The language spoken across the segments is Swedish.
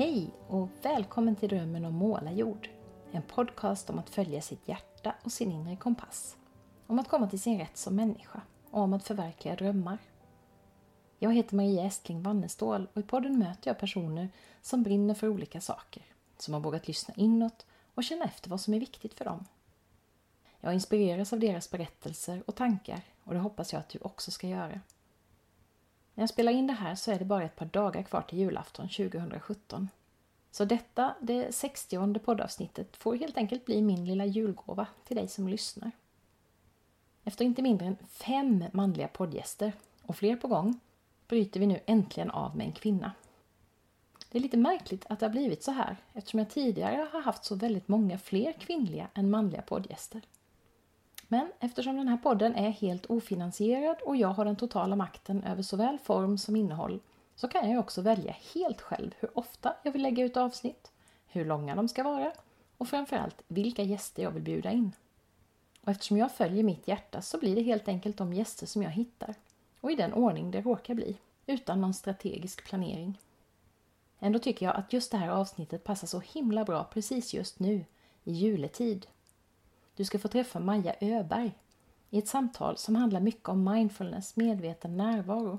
Hej och välkommen till Drömmen om målarjord. En podcast om att följa sitt hjärta och sin inre kompass. Om att komma till sin rätt som människa och om att förverkliga drömmar. Jag heter Maria Estling Wannestål och i podden möter jag personer som brinner för olika saker. Som har vågat lyssna inåt och känna efter vad som är viktigt för dem. Jag inspireras av deras berättelser och tankar och det hoppas jag att du också ska göra. När jag spelar in det här så är det bara ett par dagar kvar till julafton 2017. Så detta, det 60 poddavsnittet, får helt enkelt bli min lilla julgåva till dig som lyssnar. Efter inte mindre än fem manliga poddgäster och fler på gång bryter vi nu äntligen av med en kvinna. Det är lite märkligt att det har blivit så här eftersom jag tidigare har haft så väldigt många fler kvinnliga än manliga poddgäster. Men eftersom den här podden är helt ofinansierad och jag har den totala makten över såväl form som innehåll så kan jag också välja helt själv hur ofta jag vill lägga ut avsnitt, hur långa de ska vara och framförallt vilka gäster jag vill bjuda in. Och eftersom jag följer mitt hjärta så blir det helt enkelt de gäster som jag hittar och i den ordning det råkar bli, utan någon strategisk planering. Ändå tycker jag att just det här avsnittet passar så himla bra precis just nu, i juletid. Du ska få träffa Maja Öberg i ett samtal som handlar mycket om mindfulness, medveten närvaro.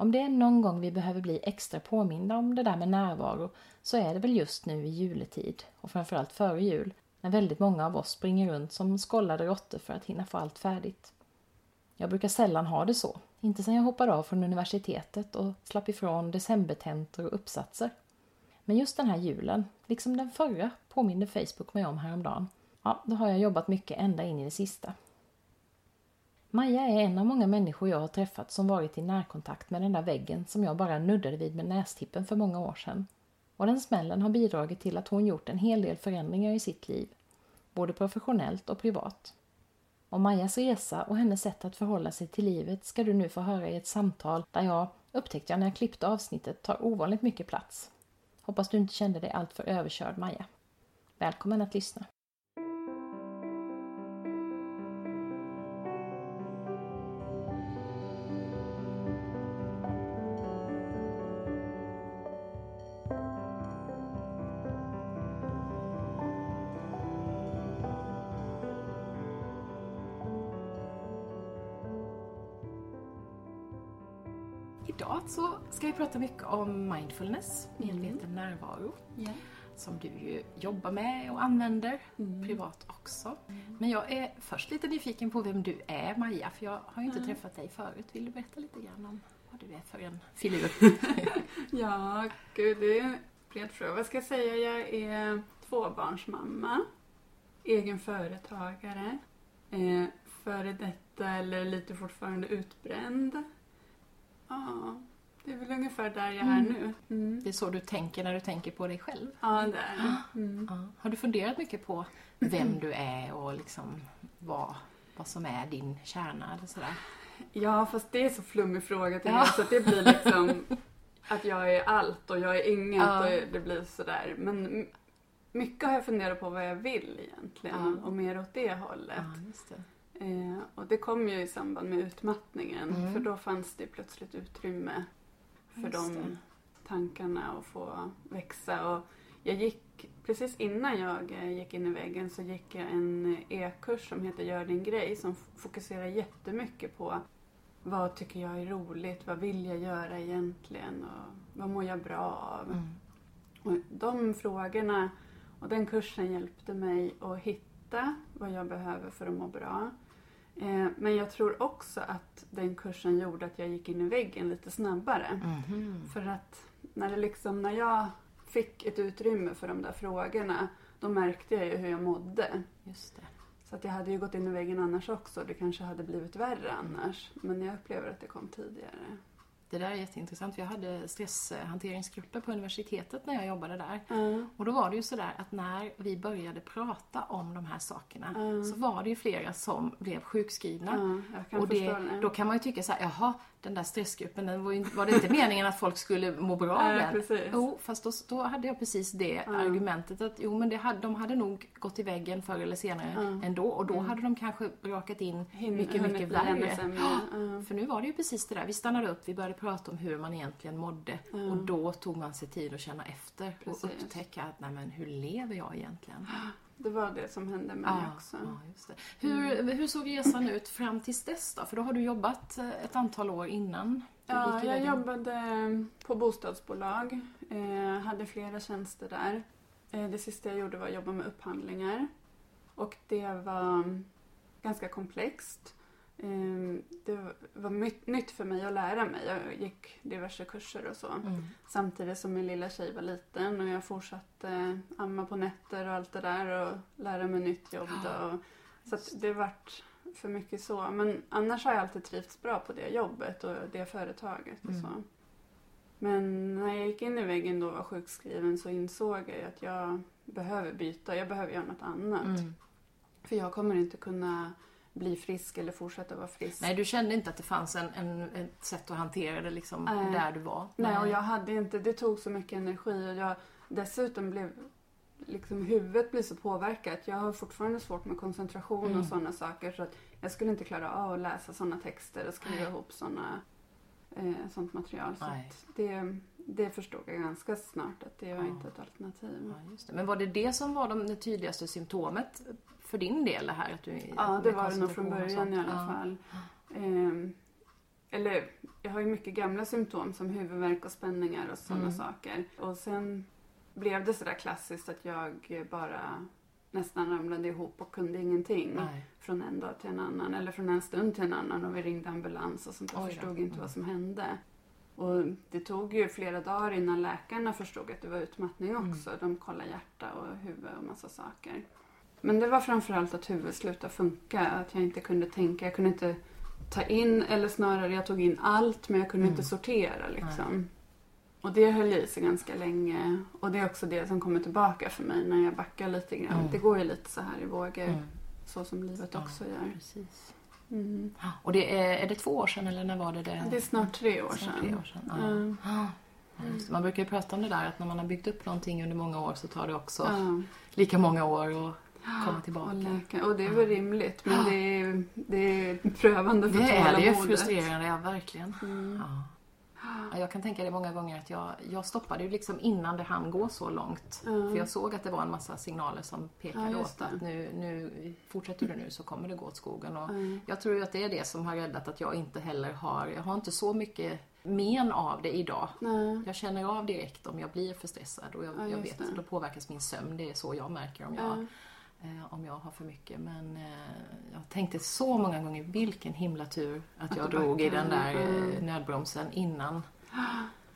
Om det är någon gång vi behöver bli extra påminda om det där med närvaro så är det väl just nu i juletid och framförallt före jul när väldigt många av oss springer runt som skollade råttor för att hinna få allt färdigt. Jag brukar sällan ha det så, inte sedan jag hoppade av från universitetet och slapp ifrån decembertentor och uppsatser. Men just den här julen, liksom den förra, påminde Facebook mig om häromdagen. Ja, då har jag jobbat mycket ända in i det sista. Maja är en av många människor jag har träffat som varit i närkontakt med den där väggen som jag bara nuddade vid med nästippen för många år sedan. Och den smällen har bidragit till att hon gjort en hel del förändringar i sitt liv, både professionellt och privat. Om Majas resa och hennes sätt att förhålla sig till livet ska du nu få höra i ett samtal där jag, upptäckte jag när jag klippte avsnittet, tar ovanligt mycket plats. Hoppas du inte kände dig alltför överkörd, Maja. Välkommen att lyssna. Så ska vi prata mycket om mindfulness, medveten mm. närvaro. Yeah. Som du ju jobbar med och använder mm. privat också. Mm. Men jag är först lite nyfiken på vem du är Maja, för jag har ju inte mm. träffat dig förut. Vill du berätta lite grann om vad du är för en filur? ja, gud det är en bred fråga. Vad ska jag säga? Jag är tvåbarnsmamma, egen företagare, eh, före detta eller lite fortfarande utbränd Ja, det är väl ungefär där jag är mm. nu. Mm. Det är så du tänker när du tänker på dig själv? Ja, det är det. Mm. Ja. Har du funderat mycket på vem du är och liksom vad, vad som är din kärna eller sådär? Ja, fast det är så flummig fråga till mig så att det blir liksom att jag är allt och jag är inget ja. och det blir sådär. Men mycket har jag funderat på vad jag vill egentligen ja. och mer åt det hållet. Ja, Eh, och det kom ju i samband med utmattningen mm. för då fanns det plötsligt utrymme för Just de det. tankarna att få växa. Och jag gick, precis innan jag eh, gick in i väggen så gick jag en e-kurs som heter Gör din grej som fokuserar jättemycket på vad tycker jag är roligt, vad vill jag göra egentligen och vad mår jag bra av? Mm. Och de frågorna och den kursen hjälpte mig att hitta vad jag behöver för att må bra. Eh, men jag tror också att den kursen gjorde att jag gick in i väggen lite snabbare. Mm. För att när, det liksom, när jag fick ett utrymme för de där frågorna då märkte jag ju hur jag mådde. Just det. Så att jag hade ju gått in i väggen annars också. Det kanske hade blivit värre annars. Men jag upplever att det kom tidigare. Det där är jätteintressant. Jag hade stresshanteringsgrupper på universitetet när jag jobbade där. Mm. Och då var det ju sådär att när vi började prata om de här sakerna mm. så var det ju flera som blev sjukskrivna. Mm, och det, då kan man ju tycka så här, jaha, den där stressgruppen, den var, ju, var det inte meningen att folk skulle må bra av den? precis. Jo, fast då, då hade jag precis det argumentet att jo men det hade, de hade nog gått i väggen förr eller senare ändå och då hade de kanske rakat in Hin- mycket, mycket värre. Ja. För nu var det ju precis det där, vi stannade upp, vi började prata om hur man egentligen mådde och då tog man sig tid att känna efter Precis. och upptäcka att nej men hur lever jag egentligen? Det var det som hände mig också. ja, just det. Hur, hur såg resan ut fram tills dess då? För då har du jobbat eh, ett antal år innan Ja, jag jobbade på bostadsbolag. Eh, hade flera tjänster där. Eh, det sista jag gjorde var att jobba med upphandlingar. Och det var ganska komplext. Eh, det var nytt för mig att lära mig. Jag gick diverse kurser och så. Mm. Samtidigt som min lilla tjej var liten och jag fortsatte amma på nätter och allt det där och lära mig nytt jobb. Och, så att det vart för mycket så. Men annars har jag alltid trivts bra på det jobbet och det företaget. Och Mm. så. Men när jag gick in i väggen då och var sjukskriven så insåg jag att jag behöver byta. Jag behöver göra något annat. Mm. För jag kommer inte kunna bli frisk eller fortsätta vara frisk. Nej, du kände inte att det fanns en, en, ett sätt att hantera det liksom Nej. där du var? Nej, och jag hade inte, det tog så mycket energi och jag dessutom blev liksom huvudet blir så påverkat. Jag har fortfarande svårt med koncentration Mm. och sådana saker så att jag skulle inte klara av att läsa sådana texter och skriva Nej. ihop såna, eh, sånt material. Så det, det förstod jag ganska snart att det var Ja. inte ett alternativ. Ja. Men var det det som var de, det tydligaste symptomet för din del? Det här, att du, Ja, det var det nog från början i alla Ja. fall. Ehm, eller, jag har ju mycket gamla symptom som huvudvärk och spänningar och sådana Mm. saker. Och sen blev det sådär klassiskt att jag bara nästan ramlade ihop och kunde ingenting. Nej. Från en dag till en annan eller från en stund till en annan och vi ringde ambulans och sånt. Jag förstod inte Mm. vad som hände. Och det tog ju flera dagar innan läkarna förstod att det var utmattning Mm. också. De kollade hjärta och huvud och massa saker. Men det var framförallt att huvudet slutade funka. Att jag inte kunde tänka. Jag kunde inte ta in, eller snarare jag tog in allt men jag kunde Mm. inte sortera liksom. Och det höll i sig ganska länge. Och det är också det som kommer tillbaka för mig när jag backar lite grann. Mm. Det går ju lite så här i vågor. Mm. Så som livet Ja, också gör. Precis. Mm. Och det är, är det två år sedan eller när var det det? Det är snart tre år sedan. tre år sedan. Ja. Ja. Man brukar ju prata om det där att när man har byggt upp någonting under många år så tar det också Ja. lika många år att komma tillbaka. Och, läka. och det är väl rimligt men det är, det är prövande för Det är det ju tålamodet. frustrerande, ja verkligen. Mm. Ja. Ja, jag kan tänka det många gånger att jag, jag stoppade ju liksom innan det hann gå så långt. Ja. För jag såg att det var en massa signaler som pekade Ja, åt det. att nu, nu fortsätter du nu så kommer det gå åt skogen. Och Mm. Jag tror ju att det är det som har räddat att jag inte heller har, jag har inte så mycket men av det idag. Nej. Jag känner av direkt om jag blir för stressad och jag, Ja, jag vet, det. då påverkas min sömn. Det är så jag märker om jag, Ja. Om jag har för mycket. Men eh, jag tänkte så många gånger, vilken himla tur att, jag drog i den där Mm. eh, nödbromsen innan.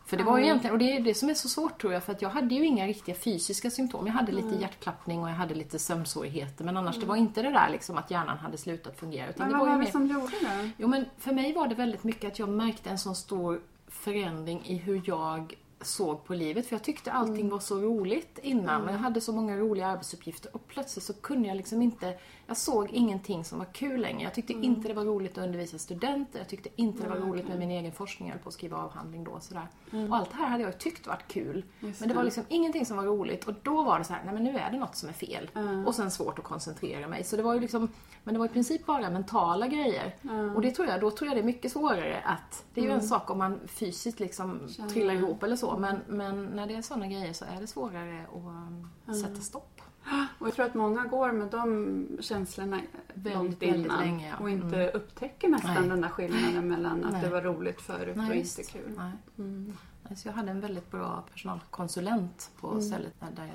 För det var ju egentligen, och det är det som är så svårt tror jag, för att jag hade ju inga riktiga fysiska symptom. Jag hade lite Mm. hjärtklappning och jag hade lite sömnsvårigheter. Men annars, det var inte det där liksom att hjärnan hade slutat fungera. Utan Men det vad var ju var det som gjorde det? Jo men för mig var det väldigt mycket att jag märkte en sån stor förändring i hur jag såg på livet. För jag tyckte allting Mm. var så roligt innan. Jag hade så många roliga arbetsuppgifter och plötsligt så kunde jag liksom inte... Jag såg ingenting som var kul längre. Jag tyckte Mm. inte det var roligt att undervisa studenter. Jag tyckte inte det var roligt med min egen forskning. Jag höll på att skriva avhandling då och sådär. Och allt det här hade jag tyckt varit kul. Mm. Just men det var liksom ingenting som var roligt. Och då var det så här, nej men nu är det något som är fel. Mm. Och sen svårt att koncentrera mig. Så det var ju liksom, men det var i princip bara mentala grejer. Mm. Och det tror jag, då tror jag det är mycket svårare att, det är ju en sak om man fysiskt liksom Känner. trillar ihop eller så, men, men när det är sådana grejer så är det svårare att um, sätta stopp. Och jag tror att många går med de känslorna Väldigt, långt innan länge, ja. och inte Mm. upptäcker nästan Nej. den där skillnaden mellan att Nej. det var roligt förut Nej, och inte kul. Mm. Så jag hade en väldigt bra personalkonsulent på Mm. stället där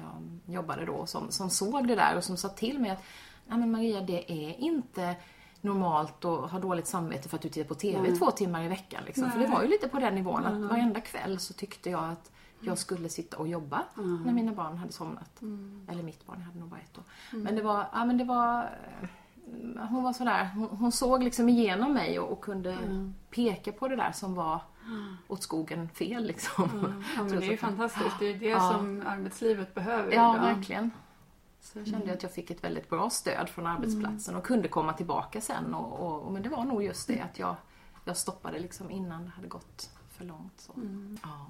jag jobbade då som, som såg det där och som sa till mig att Nej men Maria, det är inte normalt att ha dåligt samvete för att du tittar på TV Nej. två timmar i veckan. Liksom. För det var ju lite på den nivån Mm. att varenda kväll så tyckte jag att jag skulle sitta och jobba Mm. när mina barn hade somnat. Mm. Eller mitt barn, jag hade nog bara ett då. Men det var, ja men det var eh, hon var sådär, hon, hon såg liksom igenom mig och, och kunde Mm. peka på det där som var åt skogen fel liksom. Mm. Ja, men det är ju fantastiskt. Det är ju det Ja. som arbetslivet behöver Ja, idag. verkligen. Så jag kände att jag fick ett väldigt bra stöd från arbetsplatsen och kunde komma tillbaka sen. Och, och, men det var nog just det att jag, jag stoppade liksom innan det hade gått för långt. Så. Mm. Ja.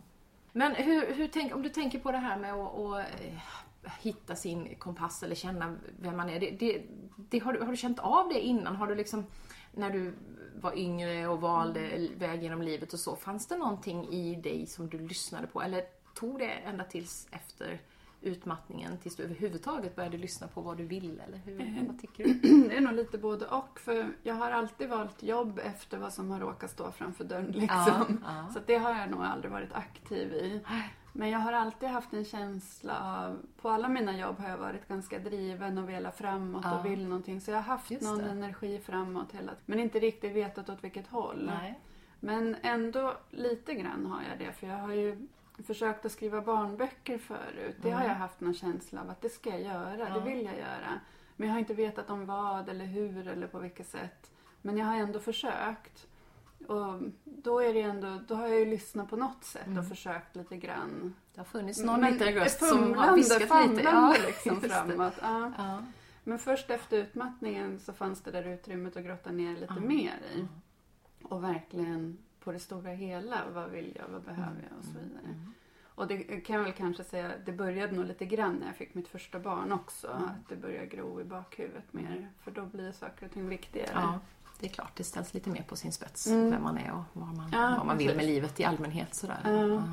Men hur, hur tänk, om du tänker på det här med att, att eh, hitta sin kompass eller känna vem man är. Det, det, det, har, du, har du känt av det innan? Har du liksom, när du var yngre och valde mm. väg genom livet och så, fanns det någonting i dig som du lyssnade på? Eller tog det ända tills efter utmattningen tills du överhuvudtaget började lyssna på vad du vill? Eller hur, mm. vad tycker du? Det är nog lite både och. För jag har alltid valt jobb efter vad som har råkat stå framför dörren. Liksom. Ja, ja. Så det har jag nog aldrig varit aktiv i. Men jag har alltid haft en känsla av, på alla mina jobb har jag varit ganska driven och velat framåt ja. och vill någonting. Så jag har haft Just någon det. energi framåt hela tiden. Men inte riktigt vetat åt vilket håll. Nej. Men ändå lite grann har jag det. För jag har ju försökt att skriva barnböcker förut. Det har jag haft någon känsla av att det ska jag göra, det vill jag göra. Men jag har inte vetat om vad eller hur eller på vilket sätt. Men jag har ändå försökt. Och då, är det ändå, då har jag ju lyssnat på något sätt och mm. försökt lite grann. Det har funnits någon liten röst som har viskat lite. Ja, liksom framåt. Ja. Ja. Men först efter utmattningen så fanns det där utrymmet att grotta ner lite ja. mer i. Och verkligen på det stora hela. Vad vill jag? Vad behöver jag? Och så vidare. Mm. Och det kan jag väl kanske säga, det började nog lite grann när jag fick mitt första barn också. Mm. Att det började gro i bakhuvudet mer. För då blir saker och ting viktigare. Ja, det är klart. Det ställs lite mer på sin spets. Mm. Vem man är och vad man, ja, vad man vill med livet i allmänhet. Sådär. Ja.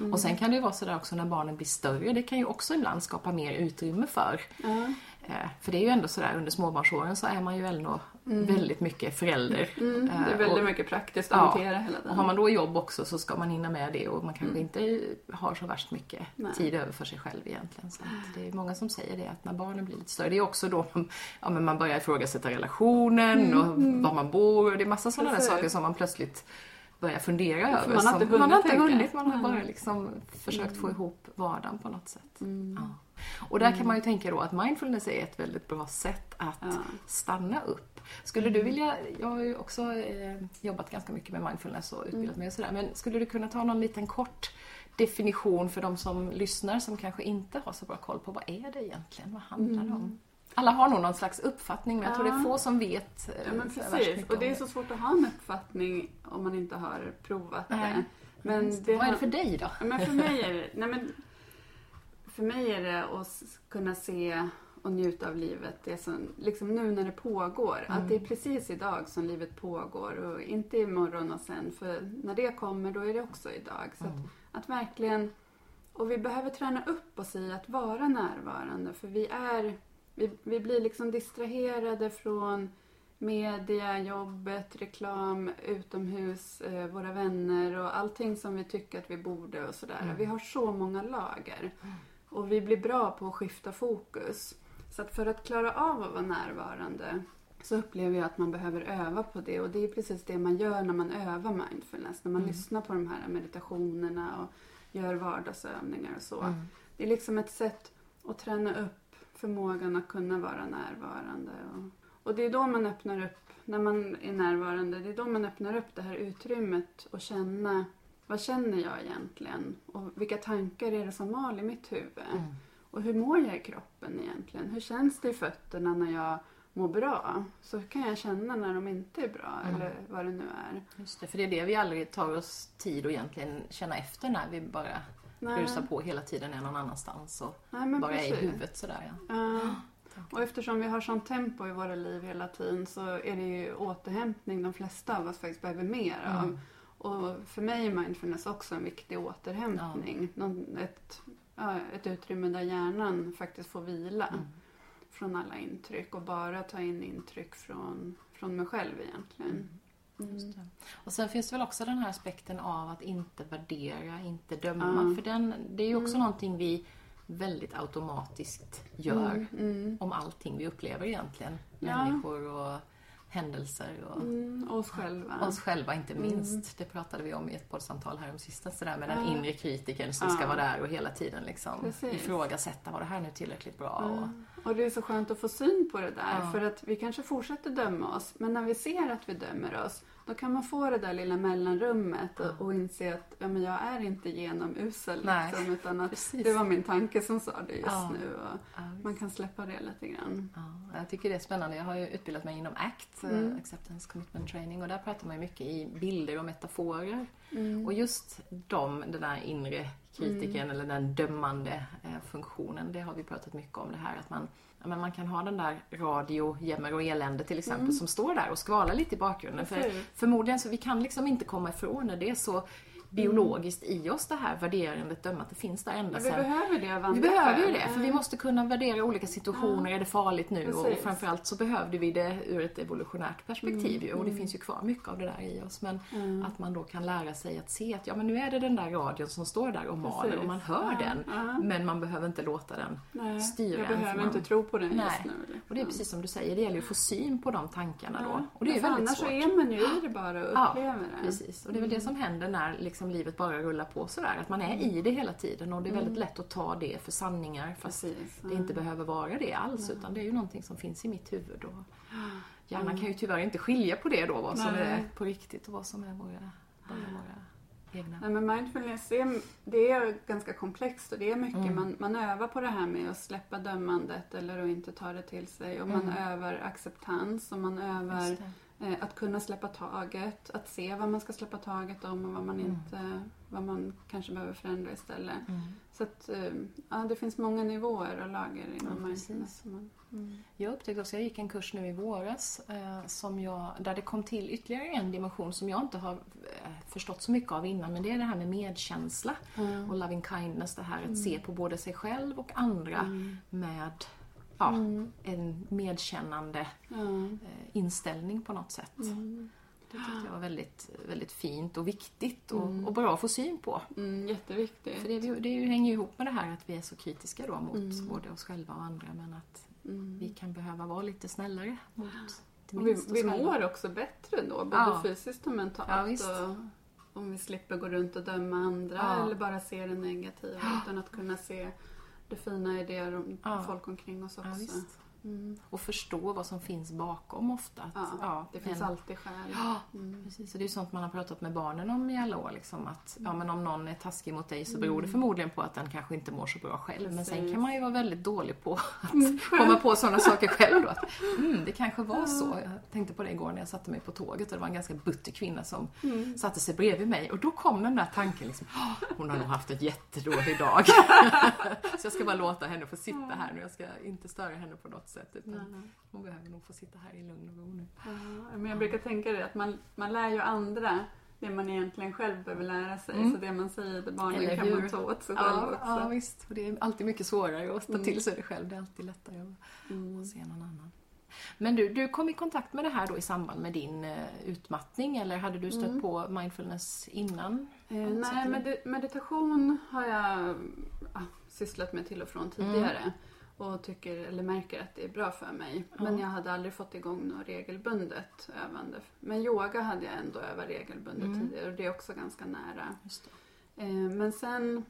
Mm. Och sen kan det ju vara sådär också när barnen blir större. Det kan ju också ibland skapa mer utrymme för. Mm. För det är ju ändå sådär under småbarnsåren så är man ju ändå mm. väldigt mycket förälder. Mm, det är väldigt och, mycket praktiskt att ja, hantera hela tiden. Och har man då jobb också så ska man hinna med det och man kanske mm. inte har så värst mycket Nej. tid över för sig själv egentligen. Så det är många som säger det att när barnen blir lite större, det är också då man, ja, men man börjar ifrågasätta relationen mm, och mm. var man bor och det är massa sådana där saker som man plötsligt börja fundera över. Man har inte hunnit. Man har, inte hunnit, man har bara liksom försökt mm. få ihop vardagen på något sätt. Mm. Ja. Och där kan man ju tänka då att mindfulness är ett väldigt bra sätt att ja. stanna upp. Skulle du mm. vilja, jag har ju också eh, jobbat ganska mycket med mindfulness och utbildat mm. mig och sådär, men skulle du kunna ta någon liten kort definition för de som lyssnar som kanske inte har så bra koll på vad är det egentligen? Vad handlar det om? Mm. Alla har nog någon slags uppfattning men jag tror det är få som vet. Ja, men precis. Och det är så svårt att ha en uppfattning om man inte har provat nej. det. Men det Vad är det för dig då? Men för mig är det, nej men, för mig är det att kunna se och njuta av livet. Det som, liksom nu när det pågår. Mm. Att det är precis idag som livet pågår och inte imorgon och sen. För när det kommer då är det också idag. Så mm. att, att, verkligen, och vi behöver träna upp oss i att vara närvarande. För vi är vi, vi blir liksom distraherade från media, jobbet, reklam, utomhus, eh, våra vänner och allting som vi tycker att vi borde och sådär. Mm. Vi har så många lager. Och vi blir bra på att skifta fokus. Så att för att klara av att vara närvarande så upplever jag att man behöver öva på det. Och det är precis det man gör när man övar mindfulness. När man mm. lyssnar på de här meditationerna och gör vardagsövningar och så. Mm. Det är liksom ett sätt att träna upp förmågan att kunna vara närvarande. Och, och det är då man öppnar upp, när man är närvarande, det är då man öppnar upp det här utrymmet och känna vad känner jag egentligen? Och vilka tankar är det som mal i mitt huvud? Mm. Och hur mår jag i kroppen egentligen? Hur känns det i fötterna när jag mår bra? Så kan jag känna när de inte är bra mm. eller vad det nu är. Just det, för det är det vi aldrig tar oss tid att egentligen känna efter när vi bara Nej. rusar på hela tiden är någon annanstans och Nej, bara precis. är i huvudet sådär. Ja. Uh, och eftersom vi har sånt tempo i våra liv hela tiden så är det ju återhämtning de flesta av oss faktiskt behöver mer mm. Och för mig är mindfulness också en viktig återhämtning. Ja. Någon, ett, ett utrymme där hjärnan faktiskt får vila mm. från alla intryck och bara ta in intryck från, från mig själv egentligen. Mm. Mm. Och sen finns det väl också den här aspekten av att inte värdera, inte döma. Mm. För den, det är ju också mm. någonting vi väldigt automatiskt gör mm. mm. om allting vi upplever egentligen. Ja. Människor och händelser. Och, mm, oss själva. Oss själva inte minst. Det pratade vi om i ett poddsamtal här om sista sådär med ja. den inre kritiken som ja. ska vara där och hela tiden liksom ifrågasätta, var det här nu tillräckligt bra? Och, och det är så skönt att få syn på det där. Ja. För att vi kanske fortsätter döma oss. Men när vi ser att vi dömer oss, Då kan man få det där lilla mellanrummet och, och inse att ja, men jag är inte genomusel. Liksom, utan att Precis. det var min tanke som sa det just ja. nu. Och ja, man kan släppa det lite grann. Ja, jag tycker det är spännande. Jag har ju utbildat mig inom ACT, eh, mm. Acceptance Commitment Training, och där pratar man mycket i bilder och metaforer. Mm. Och just de, den där inre kritikern mm. eller den dömande eh, funktionen, det har vi pratat mycket om det här att man men man kan ha den där radio, jämmer och elände till exempel mm. som står där och skvalar lite i bakgrunden. För, förmodligen så vi kan liksom inte komma ifrån när det är så biologiskt i oss det här värderandet, dömandet, det finns där ända sedan. Vi behöver det av Vi behöver ju det, för vi måste kunna värdera olika situationer. Är det farligt nu? Precis. Och framförallt så behövde vi det ur ett evolutionärt perspektiv mm. och det finns ju kvar mycket av det där i oss. Men mm. att man då kan lära sig att se att ja men nu är det den där radion som står där och maler och man hör ja. den. Ja. Men man behöver inte låta den Nej. styra Jag behöver man... inte tro på den Nej. just nu. Och det är precis som du säger, det gäller ju att få syn på de tankarna då. Och det är ja, väldigt annars svårt. Annars så är man ju i det bara och upplever det. Precis, och det är väl det som händer när liksom livet bara rullar på sådär. Att man är i det hela tiden och det är väldigt mm. lätt att ta det för sanningar fast Precis. det inte behöver vara det alls utan det är ju någonting som finns i mitt huvud. Och hjärnan mm. kan ju tyvärr inte skilja på det då, vad som Nej. är på riktigt och vad som är våra, bara våra egna. Nej, men mindfulness är, det är ganska komplext och det är mycket, mm. man, man övar på det här med att släppa dömandet eller att inte ta det till sig och man mm. övar acceptans och man övar att kunna släppa taget, att se vad man ska släppa taget om och vad man, mm. inte, vad man kanske behöver förändra istället. Mm. Så att, eh, ja, det finns många nivåer och lager inom ja, mindfulness. Mm. Jag upptäckte också, jag gick en kurs nu i våras eh, som jag, där det kom till ytterligare en dimension som jag inte har eh, förstått så mycket av innan men det är det här med medkänsla och loving kindness, det här att mm. se på både sig själv och andra mm. med ja, mm. en medkännande mm. inställning på något sätt. Mm. Det tyckte jag var väldigt, väldigt fint och viktigt och, mm. och bra att få syn på. Mm, jätteviktigt. För det, det hänger ju ihop med det här att vi är så kritiska då mot mm. både oss själva och andra men att vi kan behöva vara lite snällare mot och vi, vi mår också bättre då, både ja. fysiskt och mentalt. Ja, och om vi slipper gå runt och döma andra ja. eller bara se det negativa utan att kunna se det fina i det om ja. folk omkring oss också. Ja, Mm. Och förstå vad som finns bakom ofta. Att, ja, ja, det finns en... alltid skäl. Ja, mm. precis. Och det är sånt man har pratat med barnen om i alla år. Liksom, att ja, men om någon är taskig mot dig så beror det mm. förmodligen på att den kanske inte mår så bra själv. Precis. Men sen kan man ju vara väldigt dålig på att mm. komma på sådana saker själv. Då. Att, mm, det kanske var så. Jag tänkte på det igår när jag satte mig på tåget och det var en ganska butter kvinna som mm. satte sig bredvid mig. Och då kom den där tanken liksom, hon har nog haft ett jättedålig dag. så jag ska bara låta henne få sitta här nu. Jag ska inte störa henne på något sätt sätt. Utan nej. Hon behöver nog få sitta här i lugn och ro nu. Ja, men jag brukar tänka det att man, man lär ju andra det man egentligen själv behöver lära sig. Mm. Så det man säger till barnen kan man ta åt sig själv också. Ja, visst. Och det är alltid mycket svårare att ta till sig det själv. Det är alltid lättare att mm. se någon annan. Men du, du kom i kontakt med det här då i samband med din uh, utmattning eller hade du stött mm. på mindfulness innan? Eh, nej, med meditation har jag ja, sysslat med till och från tidigare. Och tycker, eller märker att det är bra för mig. Ja. Men jag hade aldrig fått igång något regelbundet övande. Men yoga hade jag ändå övat regelbundet mm. tidigare och det är också ganska nära. Eh, men sen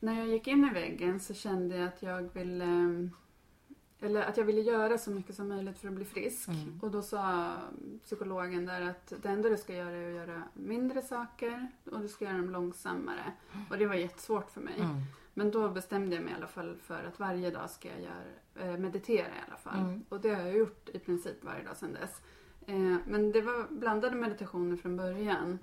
när jag gick in i väggen så kände jag att jag ville eller att jag ville göra så mycket som möjligt för att bli frisk. Mm. Och då sa psykologen där att det enda du ska göra är att göra mindre saker och du ska göra dem långsammare. Mm. Och det var jättesvårt för mig. Mm. Men då bestämde jag mig i alla fall för att varje dag ska jag göra, eh, meditera i alla fall. Mm. Och det har jag gjort i princip varje dag sedan dess. Eh, men det var blandade meditationer från början.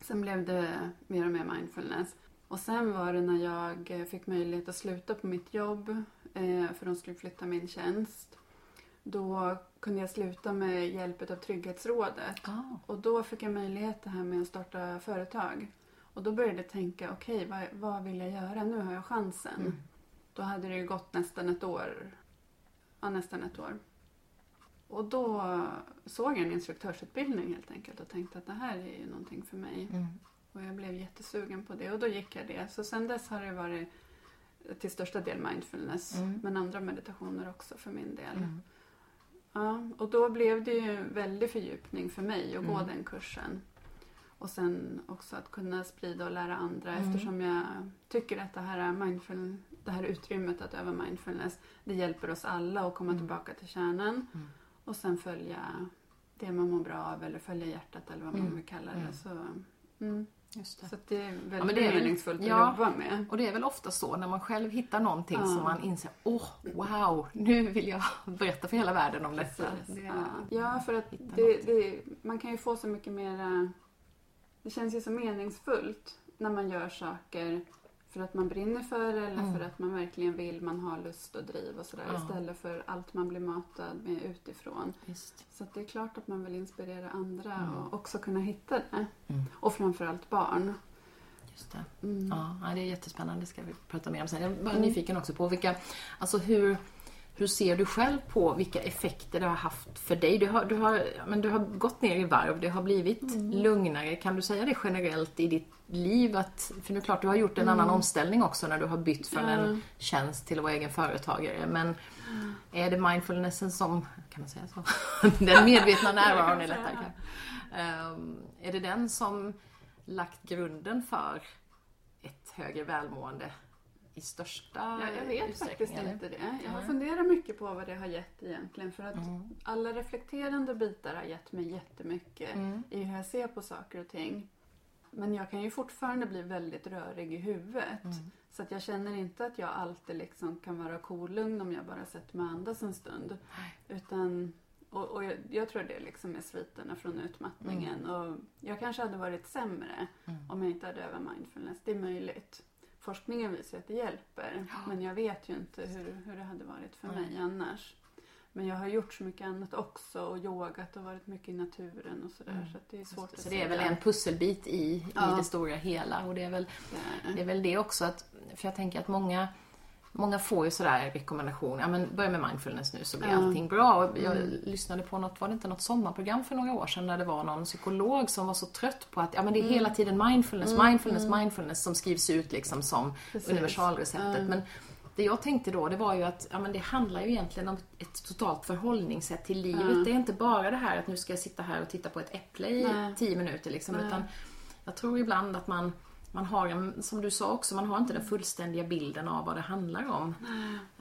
Sen blev det mer och mer mindfulness. Och sen var det när jag fick möjlighet att sluta på mitt jobb eh, för de skulle flytta min tjänst. Då kunde jag sluta med hjälp av Trygghetsrådet. Oh. Och då fick jag möjlighet det här med att starta företag. Och då började jag tänka, okej okay, vad, vad, vill jag göra? Nu har jag chansen. Mm. Då hade det gått nästan ett år. Ja, nästan ett år. Och då såg jag en instruktörsutbildning helt enkelt och tänkte att det här är ju någonting för mig. Mm. Och jag blev jättesugen på det och då gick jag det. Så sen dess har det varit till största del mindfulness mm. men andra meditationer också för min del. Mm. Ja, och då blev det ju en väldig fördjupning för mig att gå mm. den kursen. Och sen också att kunna sprida och lära andra mm. eftersom jag tycker att det här, mindful, det här utrymmet att öva mindfulness det hjälper oss alla att komma mm. tillbaka till kärnan mm. och sen följa det man mår bra av eller följa hjärtat eller vad man Mm. vill kalla det. Mm. Så, mm. Just det. så det är väldigt men det är meningsfullt att ja. jobba med. Och det är väl ofta så när man själv hittar någonting Ja. som man inser, åh, wow, nu vill jag berätta för hela världen om detta. Det- Ja. ja, för att det, det, man kan ju få så mycket mera... Det känns ju så meningsfullt när man gör saker för att man brinner för det eller Mm. för att man verkligen vill, man har lust och driv och sådär Ja. istället för allt man blir matad med utifrån. Visst. Så det är klart att man vill inspirera andra Mm. och också kunna hitta det. Mm. Och framförallt barn. Just det. Mm. Ja, ja, det är jättespännande. Det ska vi prata mer om sen. Jag är bara Mm. nyfiken också på vilka, alltså hur, hur ser du själv på vilka effekter det har haft för dig? Du har, du har, men du har gått ner i varv, det har blivit Mm. lugnare. Kan du säga det generellt i ditt liv? Att, för nu klart, du har gjort en annan omställning också när du har bytt från Mm. En tjänst till att vara egen företagare. Men är det mindfulnessen som, kan man säga så? Den medvetna närvaron är lättare. Ehm, är det den som lagt grunden för ett högre välmående i största Ja, jag vet faktiskt eller? inte det. Jag har funderat mycket på vad det har gett egentligen. För att Mm. alla reflekterande bitar har gett mig jättemycket Mm. i hur jag ser på saker och ting. Men jag kan ju fortfarande bli väldigt rörig i huvudet. Mm. Så att jag känner inte att jag alltid liksom kan vara kolugn om jag bara sätter mig och andas en stund. Utan, och, och jag, jag tror det liksom är sviterna från utmattningen. Och jag kanske hade varit sämre Mm. om jag inte hade övat mindfulness. Det är möjligt. Forskningen visar att det hjälper. Men jag vet ju inte hur, hur det hade varit för Nej. mig annars. Men jag har gjort så mycket annat också och yogat och varit mycket i naturen och sådär. Mm. Så det är svårt att Så det är väl en pusselbit i, i Ja. det stora hela. Och det är väl Det är väl det också att, för jag tänker att många Många får ju sådär rekommendationer, ja men börja med mindfulness nu så blir Ja. allting bra. Och jag Mm. lyssnade på något, var det inte något sommarprogram för några år sedan där det var någon psykolog som var så trött på att ja men Mm. det är hela tiden mindfulness, mindfulness, mindfulness som skrivs ut liksom som Precis. universalreceptet. Ja. Men det jag tänkte då, det var ju att ja, men det handlar ju egentligen om ett totalt förhållningssätt till livet. Ja. Det är inte bara det här att nu ska jag sitta här och titta på ett äpple i Nej. tio minuter liksom, Nej. utan jag tror ibland att man, man har, en, som du sa också, man har inte den fullständiga bilden av vad det handlar om.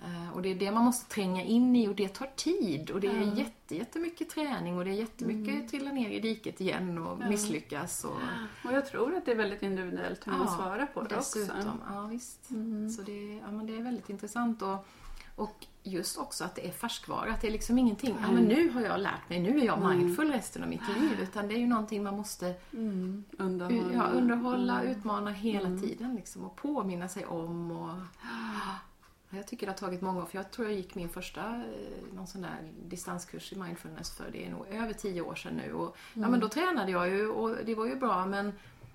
Eh, Och det är det man måste tränga in i och det tar tid och det är Ja. jätte, jättemycket träning och det är jättemycket trilla ner i diket igen och Ja. misslyckas. Och, Och jag tror att det är väldigt individuellt hur man Ja, svarar på det dessutom. också. Ja, visst. Mm. Så det, ja, men det är väldigt intressant. Och, och just också att det är färskvara. Att det är liksom ingenting, ja men nu har jag lärt mig, nu är jag Mm. mindful resten av mitt liv. Utan det är ju någonting man måste Mm. Underhålla. ja, underhålla, Mm. utmana hela Mm. tiden liksom, och påminna sig om. Och, jag tycker det har tagit många år, för jag tror jag gick min första eh, någon sån där distanskurs i mindfulness för det är nog över tio år sedan nu. Och, Ja Mm. men då tränade jag ju och det var ju bra men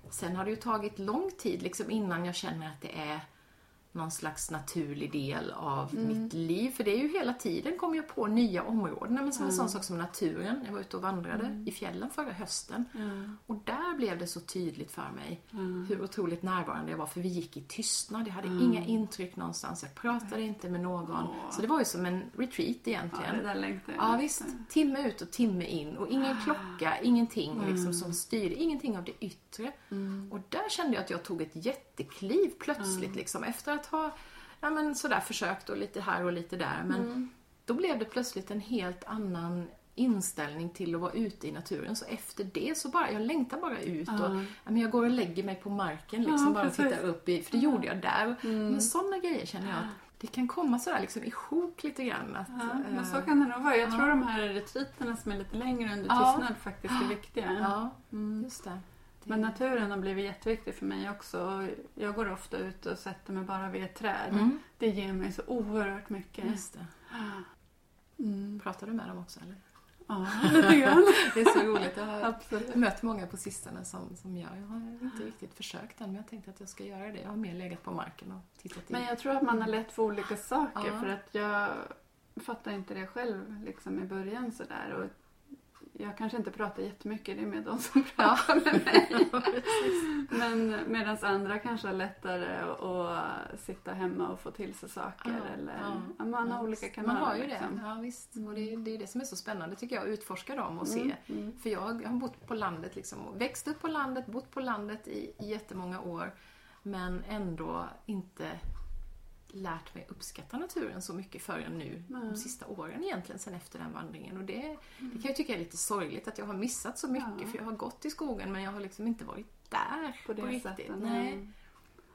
sen har det ju tagit lång tid liksom innan jag känner att det är någon slags naturlig del av Mm. mitt liv. För det är ju hela tiden kommer jag på nya områden. Men som en Mm. sån sak som naturen. Jag var ute och vandrade i fjällen förra hösten. Ja. Och där blev det så tydligt för mig Ja. hur otroligt närvarande jag var. För vi gick i tystnad. Jag hade Mm. inga intryck någonstans. Jag pratade inte med någon. Åh. Så det var ju som en retreat Ja, egentligen. det där längtar jag Ja visst, timme ut och timme in och ingen klocka, ingenting Mm. liksom som styrde, ingenting av det yttre. Mm. Och där kände jag att jag tog ett jättekliv plötsligt liksom efter att ha ja, men sådär försökt och lite här och lite där. Men Mm. då blev det plötsligt en helt annan inställning till att vara ute i naturen. Så efter det så bara, jag längtar bara ut och Ja. men jag går och lägger mig på marken liksom Ja, bara och tittar upp i, för det gjorde jag där. Mm. Men sådana grejer känner jag att det kan komma sådär liksom i sjok lite grann. Att, Ja, men eh, så kan det nog vara. Jag ja. tror de här retriterna som är lite längre under tystnad faktiskt är viktiga. Ja, Mm. just det. Men naturen har blivit jätteviktig för mig också. Jag går ofta ut och sätter mig bara vid ett träd. Mm, Det ger mig så oerhört mycket. just det. Mm. Pratar du med dem också eller? Ja, lite grann. Det är så roligt. Jag har Absolut. mött många på sistone som, som gör. Jag har inte riktigt försökt än men jag tänkte att jag ska göra det. Jag har mer legat på marken och tittat in. Men jag tror att man har lätt för olika saker. Ja. För att jag fattar inte det själv liksom i början sådär. Och jag kanske inte pratar jättemycket, det är med de som Ja. pratar med mig. Men medan andra kanske har lättare att, sitta hemma och få till sig saker. Ja, eller, ja. man har Ja, olika kanaler. Man har ju det. liksom. Ja, visst. Och det, är- det är det som är så spännande tycker jag, att utforska dem och se. Mm, mm. För jag har bott på landet, liksom, och växt upp på landet, bott på landet i, i jättemånga år. Men ändå inte lärt mig uppskatta naturen så mycket förrän nu, Nej. de sista åren egentligen, sen efter den vandringen. Och det, det kan jag tycka är lite sorgligt att jag har missat så mycket, Ja. för jag har gått i skogen men jag har liksom inte varit där På det riktigt. sättet. Nej.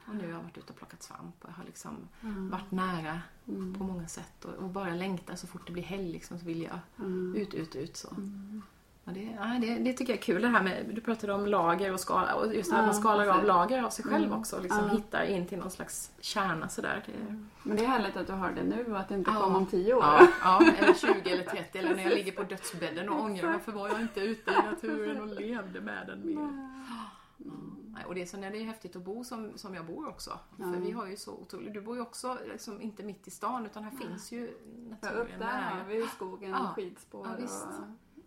Och nu har jag varit ute och plockat svamp och jag har liksom Mm. varit nära Mm. på många sätt och, och bara längtar så fort det blir helg liksom, så vill jag Mm. ut, ut, ut så. Mm. Ja, det, ja, det, det tycker jag är kul det här med, du pratade om lager och skala och just det här Ja, man skalar av lager av sig själv Mm. också och liksom Ja. hittar in till någon slags kärna sådär. Det, Men det är härligt att du har det nu och att det inte Ja. kommer om tio år. ja, ja, eller 20 eller 30 eller när jag ligger på dödsbädden och ångrar varför var jag inte ute i naturen och levde med den mer. Mm. Och det är, så, det är häftigt att bo som, som jag bor också. Ja. För vi har ju så otroligt, du bor ju också liksom inte mitt i stan utan här finns ju Ja, naturen upp där har vi ju skogen, Ja. skidspår Ja, och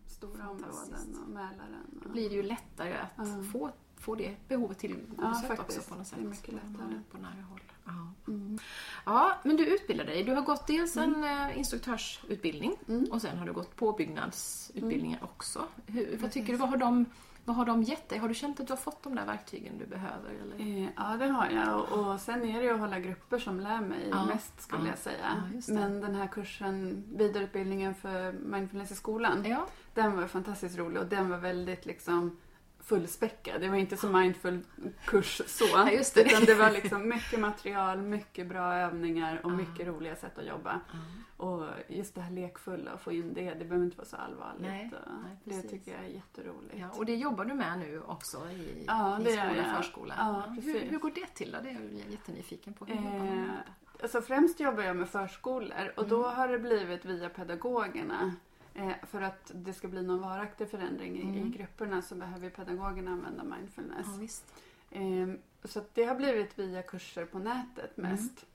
stora områden och Mälaren. Då Och... blir det ju lättare att Ja. få, få det behovet Ja, tillgodosett också faktiskt. på något sätt. Det är mycket lättare. På nära håll. Ja. Mm. ja, men du utbildar dig. Du har gått dels en eh, instruktörsutbildning Mm. och sen har du gått påbyggnadsutbildningar också. Hur, vad tycker du? Vad har, de, vad har de gett dig? Har du känt att du har fått de där verktygen du behöver? Eller? Eh, Ja, det har jag. Och, sen är det ju att hålla grupper som lär mig Ja. mest skulle Ja. jag säga. Ja. Men den här kursen, vidareutbildningen för mindfulness i skolan, Ja, den var fantastiskt rolig och den var väldigt liksom fullspäckad. Det var inte så mindful kurs så. Ja, just det. Utan det var liksom mycket material, mycket bra övningar och mycket roliga sätt att jobba. Och just det här lekfulla, att få in det, det behöver inte vara så allvarligt. Nej, Och nej, det tycker jag är jätteroligt. ja, och det jobbar du med nu också i, Ja, i skola, jag. förskola? Ja, hur, hur går det till då? Det är jag jättenyfiken på. Hur jobbar man Eh, alltså främst jobbar jag med förskolor och då Mm. har det blivit via pedagogerna. Eh, för att det ska bli någon varaktig förändring i, Mm. i grupperna så behöver pedagogerna använda mindfulness. Ja, visst. Eh, så det har blivit via kurser på nätet Mm. mest.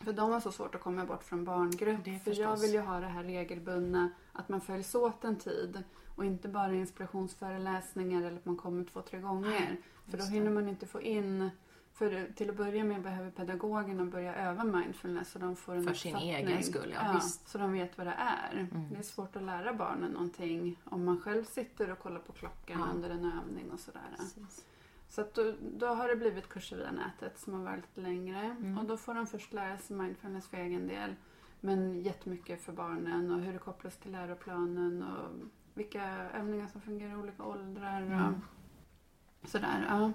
För de har så svårt att komma bort från barngrupp. För jag vill ju ha det här regelbundna, att man följs åt en tid. Och inte bara inspirationsföreläsningar eller att man kommer två, tre gånger. För då hinner man inte få in... För till att börja med behöver pedagogerna börja öva mindfulness så de får en För sin egen skull, ja, visst. Så de vet vad det är. Mm. Det är svårt att lära barnen någonting om man själv sitter och kollar på klockan Ja. under en övning och sådär. Precis. Så att då, då har det blivit kurser via nätet som har varit lite längre. Mm. Och då får de först lära sig mindfulness för egen del. Men jättemycket för barnen och hur det kopplas till läroplanen och vilka övningar som fungerar i olika åldrar. Mm. Sådär, ja.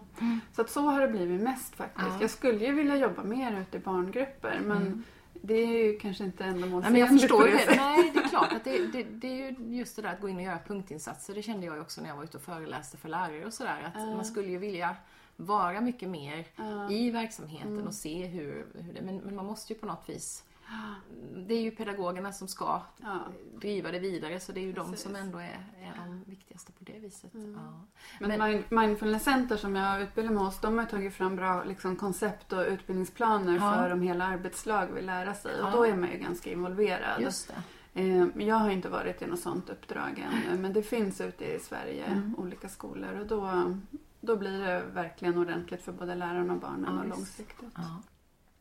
Så att så har det blivit mest faktiskt. Ja. Jag skulle ju vilja jobba mer ute i barngrupper men Mm. det är ju kanske inte Nej, ändamålsenligt men jag förstår ju det. Nej, det är klart att det, det, det är ju just det där att gå in och göra punktinsatser. Det kände jag ju också när jag var ute och föreläste för lärare och sådär. Att Ja. man skulle ju vilja vara mycket mer Ja. i verksamheten Mm. och se hur, hur det... Men, men man måste ju på något vis... Det är ju pedagogerna som ska Ja. driva det vidare så det är ju de Precis. som ändå är, är de viktigaste på det viset. Mm. Ja. Men, Men- Mind- Mindfulness Center som jag utbildar mig hos, de har tagit fram bra liksom, koncept och utbildningsplaner Ja. för om hela arbetslag vill lära sig. Och då är man ju ganska involverad. Just det. Eh, Jag har inte varit i något sånt uppdrag än, men det finns ute i Sverige, Mm. olika skolor. Och då, då blir det verkligen ordentligt för både lärarna och barnen Ja, och långsiktigt. Ja.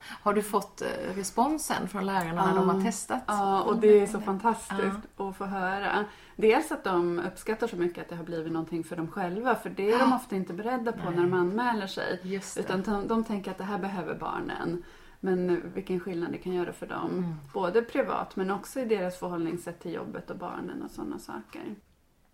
Har du fått eh, responsen från lärarna när de har testat? Ja, och det är så fantastiskt att få höra. Dels att de uppskattar så mycket att det har blivit någonting för dem själva, för det är de ofta inte beredda på Nej. när de anmäler sig. Utan de, de tänker att det här behöver barnen. Men vilken skillnad det kan göra för dem. Mm. Både privat men också i deras förhållningssätt till jobbet och barnen och sådana saker.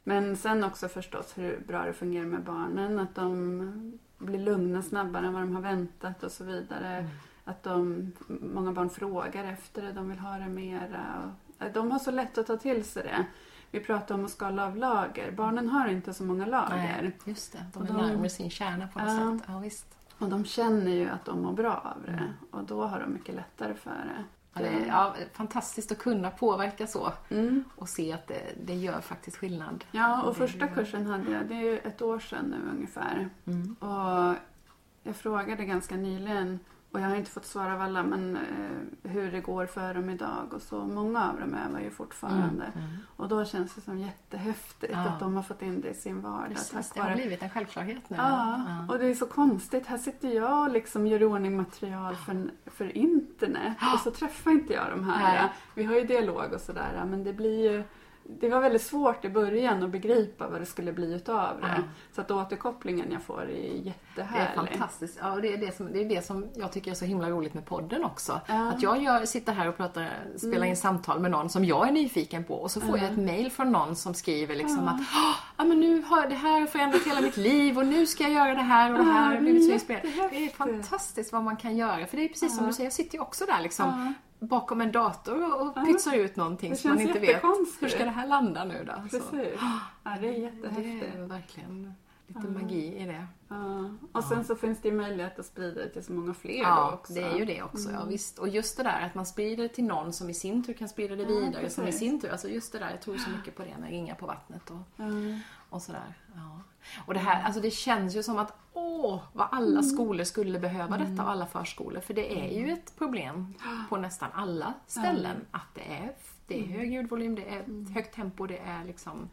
Men sen också förstås hur bra det fungerar med barnen. Att de blir lugna snabbare än vad de har väntat och så vidare. Mm. Att de, många barn frågar efter det, de vill ha det mera. De har så lätt att ta till sig det. Vi pratar om att skala av lager. Barnen har inte så många lager. Nej, just det. De är de- närmare sin kärna på något Ja. sätt. Ja, visst. Och de känner ju att de mår bra av det. Mm. Och då har de mycket lättare för det. Ja, det är ja, fantastiskt att kunna påverka så Mm. och se att det, det gör faktiskt skillnad. Ja, och första kursen hade jag, det är ju ett år sedan nu ungefär. Mm. Och jag frågade ganska nyligen, och jag har inte fått svar av alla, men eh, hur det går för dem idag. Och så många av dem övar ju fortfarande. Mm. Mm. Och då känns det som jättehäftigt Ja. att de har fått in det i sin vardag. Precis, det har vare blivit en självklarhet nu. Ja, och det är så konstigt. Här sitter jag liksom gör i ordning material för, för internet och så träffar inte jag de här. Vi har ju dialog och sådär men det blir ju det var väldigt svårt i början att begripa vad det skulle bli utav det. Ja. Så att återkopplingen jag får är Det jättehärlig. är fantastiskt. Ja, det, är det, som, det är det som jag tycker är så himla roligt med podden också. Ja. Att jag gör, sitter här och pratar, spelar in samtal med någon som jag är nyfiken på och så får jag ett mail från någon som skriver liksom att "Åh, ja, men nu har det här förändrat hela mitt liv och nu ska jag göra det här och det här. Och det är inspirerad. Det är fantastiskt vad man kan göra. För det är precis som du säger, jag sitter ju också där liksom. Bakom en dator och Ja. pytsar ut någonting Det som man inte vet. Hur ska det här landa nu då? Så, Precis. Ja, det är det jättehäftigt. är verkligen lite magi i det. Ja. Och sen så finns det ju möjlighet att sprida det till så många fler då Ja, också. det är ju det också. Mm. Ja, visst. Och just det där att man sprider det till någon som i sin tur kan sprida det Ja, vidare. som i sin tur, alltså just det där, jag tror så mycket på det med ringar på vattnet och, Ja. och sådär. Ja. Och det här, alltså det känns ju som att åh, vad alla Mm. skolor skulle behöva detta och alla förskolor. För det är ju ett problem på nästan alla ställen att det är, det är hög ljudvolym, det är Mm. högt tempo, det är liksom...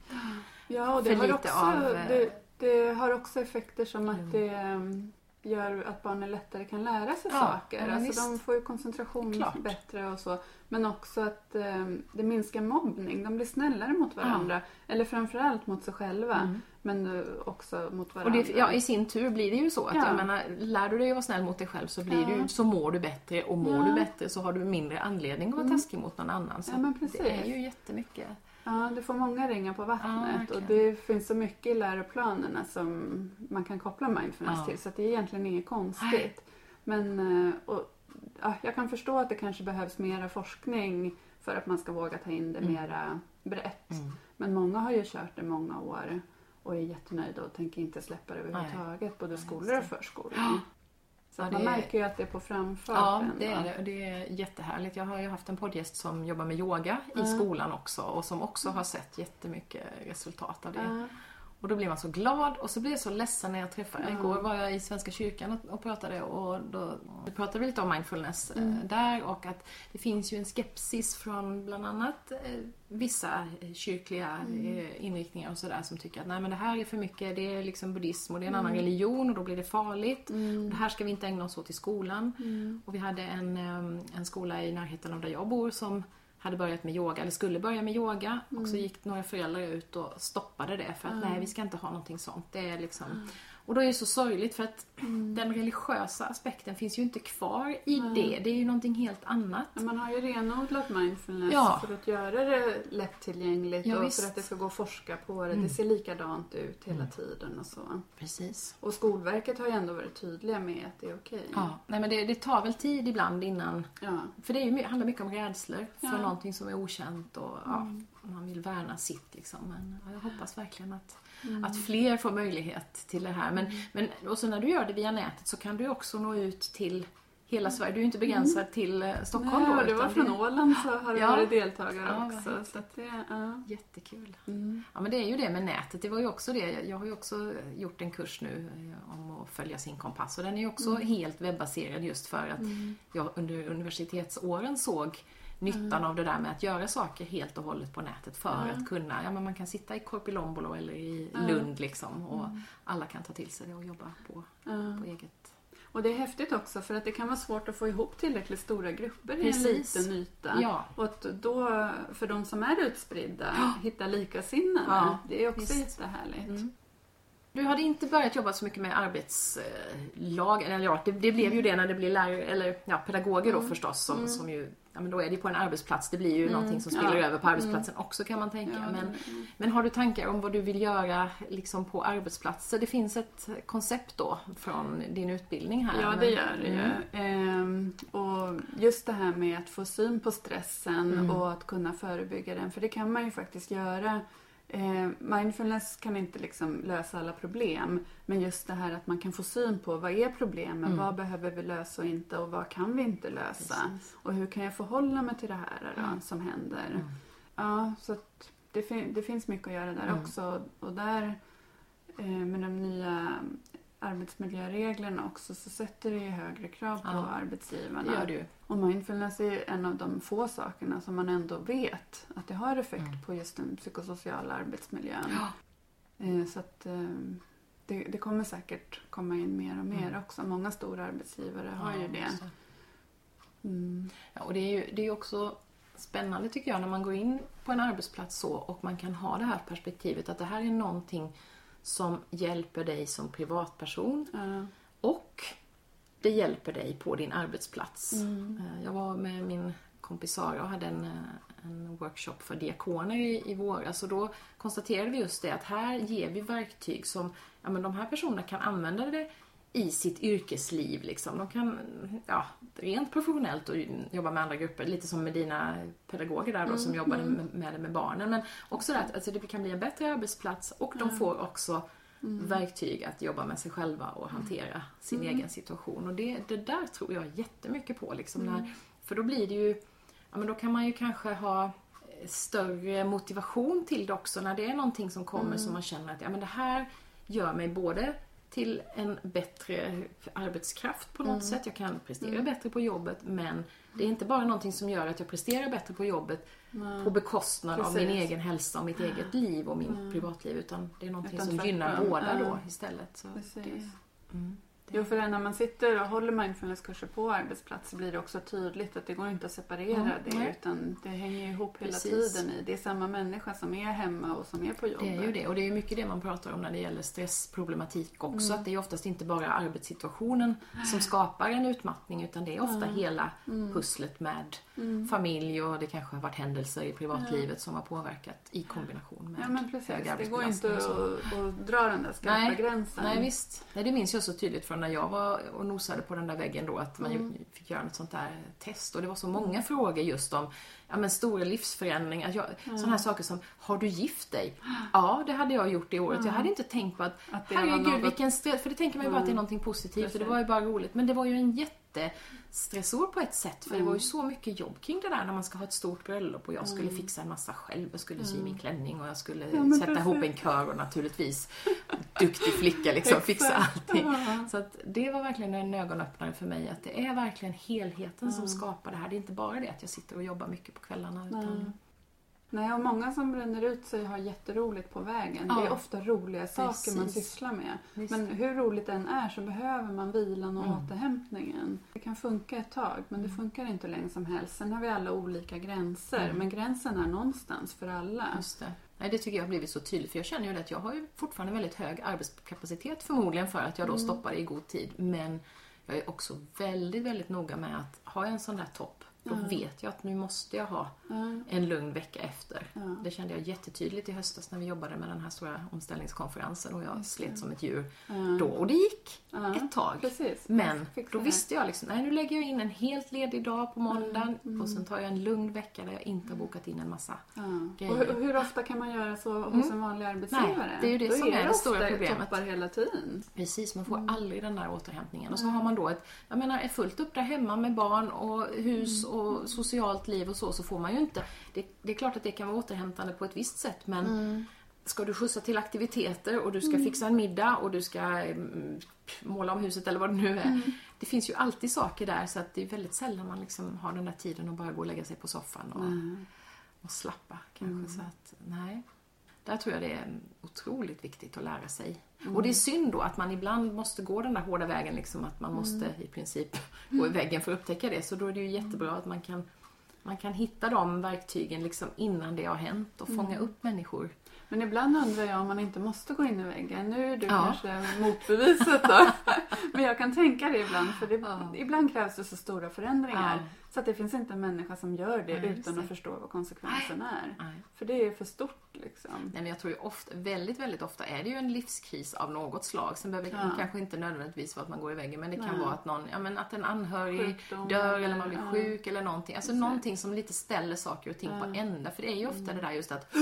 Ja, och det För har, lite också, av, eh, Mm. det, det har också effekter som att det um, gör att barnen lättare kan lära sig Ja, saker. ja, alltså visst. de får ju koncentration Klart. bättre och så. Men också att um, det minskar mobbning. De blir snällare mot varandra. Eller framförallt mot sig själva. Men uh, också mot Och varandra. det, ja, i sin tur blir det ju så att Ja. jag menar, lär du dig att vara snäll mot dig själv så, blir Ja. du, så mår du bättre och mår Ja. du bättre så har du mindre anledning att vara taskig mot någon annan. Så Ja, men det precis. är ju jättemycket. Ja, du får många ringar på vattnet. och verkligen. det finns så mycket i läroplanerna som man kan koppla mindfulness Ja. till. Så det är egentligen inget konstigt. Men eh, och, ja, jag kan förstå att det kanske behövs mera forskning för att man ska våga ta in det Mm. mera brett. Men många har ju kört det många år och är jättenöjda och tänker inte släppa det överhuvudtaget. Både skolor och förskolor. Så man det är- märker ju att det är på framfart Ja, det är det. Det är jättehärligt. Jag har ju haft en poddgäst som jobbar med yoga i skolan också och som också har sett jättemycket resultat av det. Ja. Och då blir man så glad och så blir jag så ledsen när jag träffar. Ja. Igår var jag i Svenska kyrkan och, pratade och då pratade vi lite om mindfulness eh, Mm. där och att det finns ju en skepsis från bland annat eh, vissa eh, kyrkliga Mm. inriktningar och sådär som tycker att nej men det här är för mycket, det är liksom buddhism och det är en Mm. annan religion och då blir det farligt. Det här ska vi inte ägna oss åt i skolan. Mm. Och vi hade en, en skola i närheten av där jag bor som hade börjat med yoga, eller skulle börja med yoga. Och så gick några föräldrar ut och stoppade det för att nej, vi ska inte ha någonting sånt. Det är liksom... Och då är det så sorgligt för att den religiösa aspekten finns ju inte kvar i det. Det är ju någonting helt annat. Men man har ju renodlat mindfulness Ja. för att göra det lättillgängligt Ja, och visst. för att det ska gå att forska på det. Det ser likadant ut hela tiden och så. Precis. Och Skolverket har ju ändå varit tydliga med att det är okej. Ja, nej men det, det tar väl tid ibland innan Ja. För det ju, handlar mycket om rädslor för Ja. någonting som är okänt och ja, man vill värna sitt liksom. Men ja, jag hoppas verkligen att, att fler får möjlighet till det här. Men, men och så när du gör det via nätet så kan du också nå ut till hela Sverige. Du är ju inte begränsad till eh, Stockholm Nej, då. det var från Åland så har det Ja. varit deltagare Ja, också. Så det, ja. Jättekul. Mm. Ja men det är ju det med nätet. Det var ju också det. Jag har ju också gjort en kurs nu eh, om att följa sin kompass och den är ju också helt webbaserad just för att jag under universitetsåren såg nyttan av det där med att göra saker helt och hållet på nätet för att kunna, ja men man kan sitta i Korpilombolo eller i Lund liksom och alla kan ta till sig det och jobba på, Ja. på eget. Och det är häftigt också för att det kan vara svårt att få ihop tillräckligt stora grupper i Precis. en liten yta. Ja. Och då, för de som är utspridda, hitta likasinnade. Ja, det är också visst. jättehärligt. Mm. Du hade inte börjat jobba så mycket med arbetslag, eller ja, det, det blev ju det när det blev lärare, eller ja, pedagoger då förstås som, som ju, ja men då är det på en arbetsplats, det blir ju någonting som spiller Ja. över på arbetsplatsen också kan man tänka. Ja, men, det- men har du tankar om vad du vill göra liksom på arbetsplatser? Det finns ett koncept då från din utbildning här. Ja, det gör det ju. Mm. Ehm, och just det här med att få syn på stressen Mm. och att kunna förebygga den, för det kan man ju faktiskt göra. Ehm, mindfulness kan inte liksom lösa alla problem, men just det här att man kan få syn på vad är problemen, vad behöver vi lösa och inte och vad kan vi inte lösa? Mm. Precis. Och hur kan jag förhålla mig till det här då, som händer? Mm. Ja, så det, fin- det finns mycket att göra där Mm. också. Och där eh, med de nya arbetsmiljöreglerna också så sätter det ju högre krav på Ja, arbetsgivarna. Det gör du. Och mindfulness är ju en av de få sakerna som man ändå vet att det har effekt Mm. på just den psykosociala arbetsmiljön. Ja. Eh, så att eh, det, det kommer säkert komma in mer och mer Mm. också. Många stora arbetsgivare har ju Ja, det. just det. Mm. Ja, och det är ju det är ju också spännande tycker jag när man går in på en arbetsplats så och man kan ha det här perspektivet att det här är någonting som hjälper dig som privatperson Ja. och det hjälper dig på din arbetsplats. Mm. Eh, Jag var med min kompis Sara och hade en, eh, en workshop för diakoner i, i våras och då konstaterade vi just det att här ger vi verktyg som ja, men de här personerna kan använda det i sitt yrkesliv. Liksom. De kan ja, rent professionellt och jobba med andra grupper, lite som med dina pedagoger där då, som jobbade med, med det med barnen. Men också det att alltså, det kan bli en bättre arbetsplats och de får också verktyg att jobba med sig själva och hantera sin egen situation. Och det, det där tror jag jättemycket på. Liksom, när, för då blir det ju, ja men då kan man ju kanske ha eh, större motivation till det också när det är någonting som kommer som man känner att ja, men det här gör mig både till en bättre arbetskraft på något sätt. Jag kan prestera bättre på jobbet men det är inte bara någonting som gör att jag presterar bättre på jobbet på bekostnad av min Precis. egen hälsa och mitt eget liv och min privatliv utan det är någonting Utan som gynnar tvärtom. båda Ja. då istället. Så Precis. det, mm, det, Jo, för när man sitter och håller mindfulnesskurser på arbetsplatser blir det också tydligt att det går inte att separera Mm, det utan det hänger ihop hela Precis. tiden i. Det är samma människa som är hemma och som är på jobbet. Det är ju det och det är mycket det man pratar om när det gäller stressproblematik också. Att det är oftast inte bara arbetssituationen som skapar en utmattning utan det är ofta hela pusslet med familj och det kanske har varit händelser i privatlivet som har påverkat i kombination med Ja men precis, hög det går inte att, att dra den där skarpa Nej, gränsen. Nej visst. Nej, det minns jag så tydligt från när jag var och nosade på den där väggen då att man ju fick göra ett sånt där test och det var så många frågor just om ja, men stora livsförändringar. Jag, Sådana här saker som, har du gift dig? Ja, det hade jag gjort det året. Jag hade inte tänkt på att, Att herregud något- vilken stress, för det tänker man ju bara att det är någonting positivt och det var ju bara roligt. Men det var ju en jättestressor på ett sätt för det var ju så mycket jobb kring det där när man ska ha ett stort bröllop och jag skulle fixa en massa själv. Jag skulle sy min klänning och jag skulle men sätta precis. ihop en kör och naturligtvis duktig flicka liksom fixa allting. Så att det var verkligen en ögonöppnare för mig att det är verkligen helheten som skapar det här. Det är inte bara det att jag sitter och jobbar mycket på kvällarna. Utan, Nej, och många som bränner ut sig har jätteroligt på vägen. Ja. Det är ofta roliga saker man Precis. sysslar med. Visst. Men hur roligt den är så behöver man vilan och Mm. återhämtningen. Det kan funka ett tag, men det funkar inte hur länge som helst. Sen har vi alla olika gränser, Mm. men gränsen är någonstans för alla. Just det. Nej, det tycker jag har blivit så tydligt för jag känner ju det att jag har ju fortfarande väldigt hög arbetskapacitet förmodligen för att jag då stoppar i god tid. Men jag är också väldigt, väldigt noga med att jag en sån där topp då vet jag att nu måste jag ha en lugn vecka efter. Det kände jag jättetydligt i höstas när vi jobbade med den här stora omställningskonferensen och jag slet som ett djur då. Och det gick ett tag. Precis. Men då visste jag liksom, nej nu lägger jag in en helt ledig dag på måndagen och sen tar jag en lugn vecka där jag inte har bokat in en massa Ja. Och grejer. hur, hur ofta kan man göra så hos en vanlig arbetsgivare? Nej, det är ju det Då som är det stora problemet. toppar hela tiden. Precis, man får Mm. aldrig den där återhämtningen. Och så har man då ett, jag menar, är fullt upp där hemma med barn och hus Mm. Och socialt liv och så, så får man ju inte... Det, det är klart att det kan vara återhämtande på ett visst sätt, men Mm. ska du skjutsa till aktiviteter och du ska fixa en middag och du ska mm, måla om huset eller vad det nu är. Mm. Det finns ju alltid saker där så att det är väldigt sällan man liksom har den där tiden att bara gå och lägga sig på soffan och, och slappa kanske. Mm. Så att, nej. Där tror jag det är otroligt viktigt att lära sig. Mm. Och det är synd då att man ibland måste gå den där hårda vägen, liksom att man måste Mm. i princip gå i väggen för att upptäcka det. Så då är det ju jättebra att man kan, man kan hitta de verktygen liksom innan det har hänt och fånga Mm. upp människor. Men ibland undrar jag om man inte måste gå in i väggen. Nu är du Ja. kanske motbeviset då. Men jag kan tänka det ibland, för det, Ja. ibland krävs det så stora förändringar. Ja. Så att det finns inte en människa som gör det Nej, utan det. att förstå vad konsekvensen är. Nej. För det är för stort liksom. Nej, men jag tror ju ofta, väldigt, väldigt ofta är det ju en livskris av något slag. Sen behöver det kanske inte nödvändigtvis vara att man går i väggen, men det kan vara att någon, ja men att en anhörig Sjukdom dör eller- man blir sjuk eller någonting. Alltså Precis. någonting som lite ställer saker och ting på ända. För det är ju ofta det där just att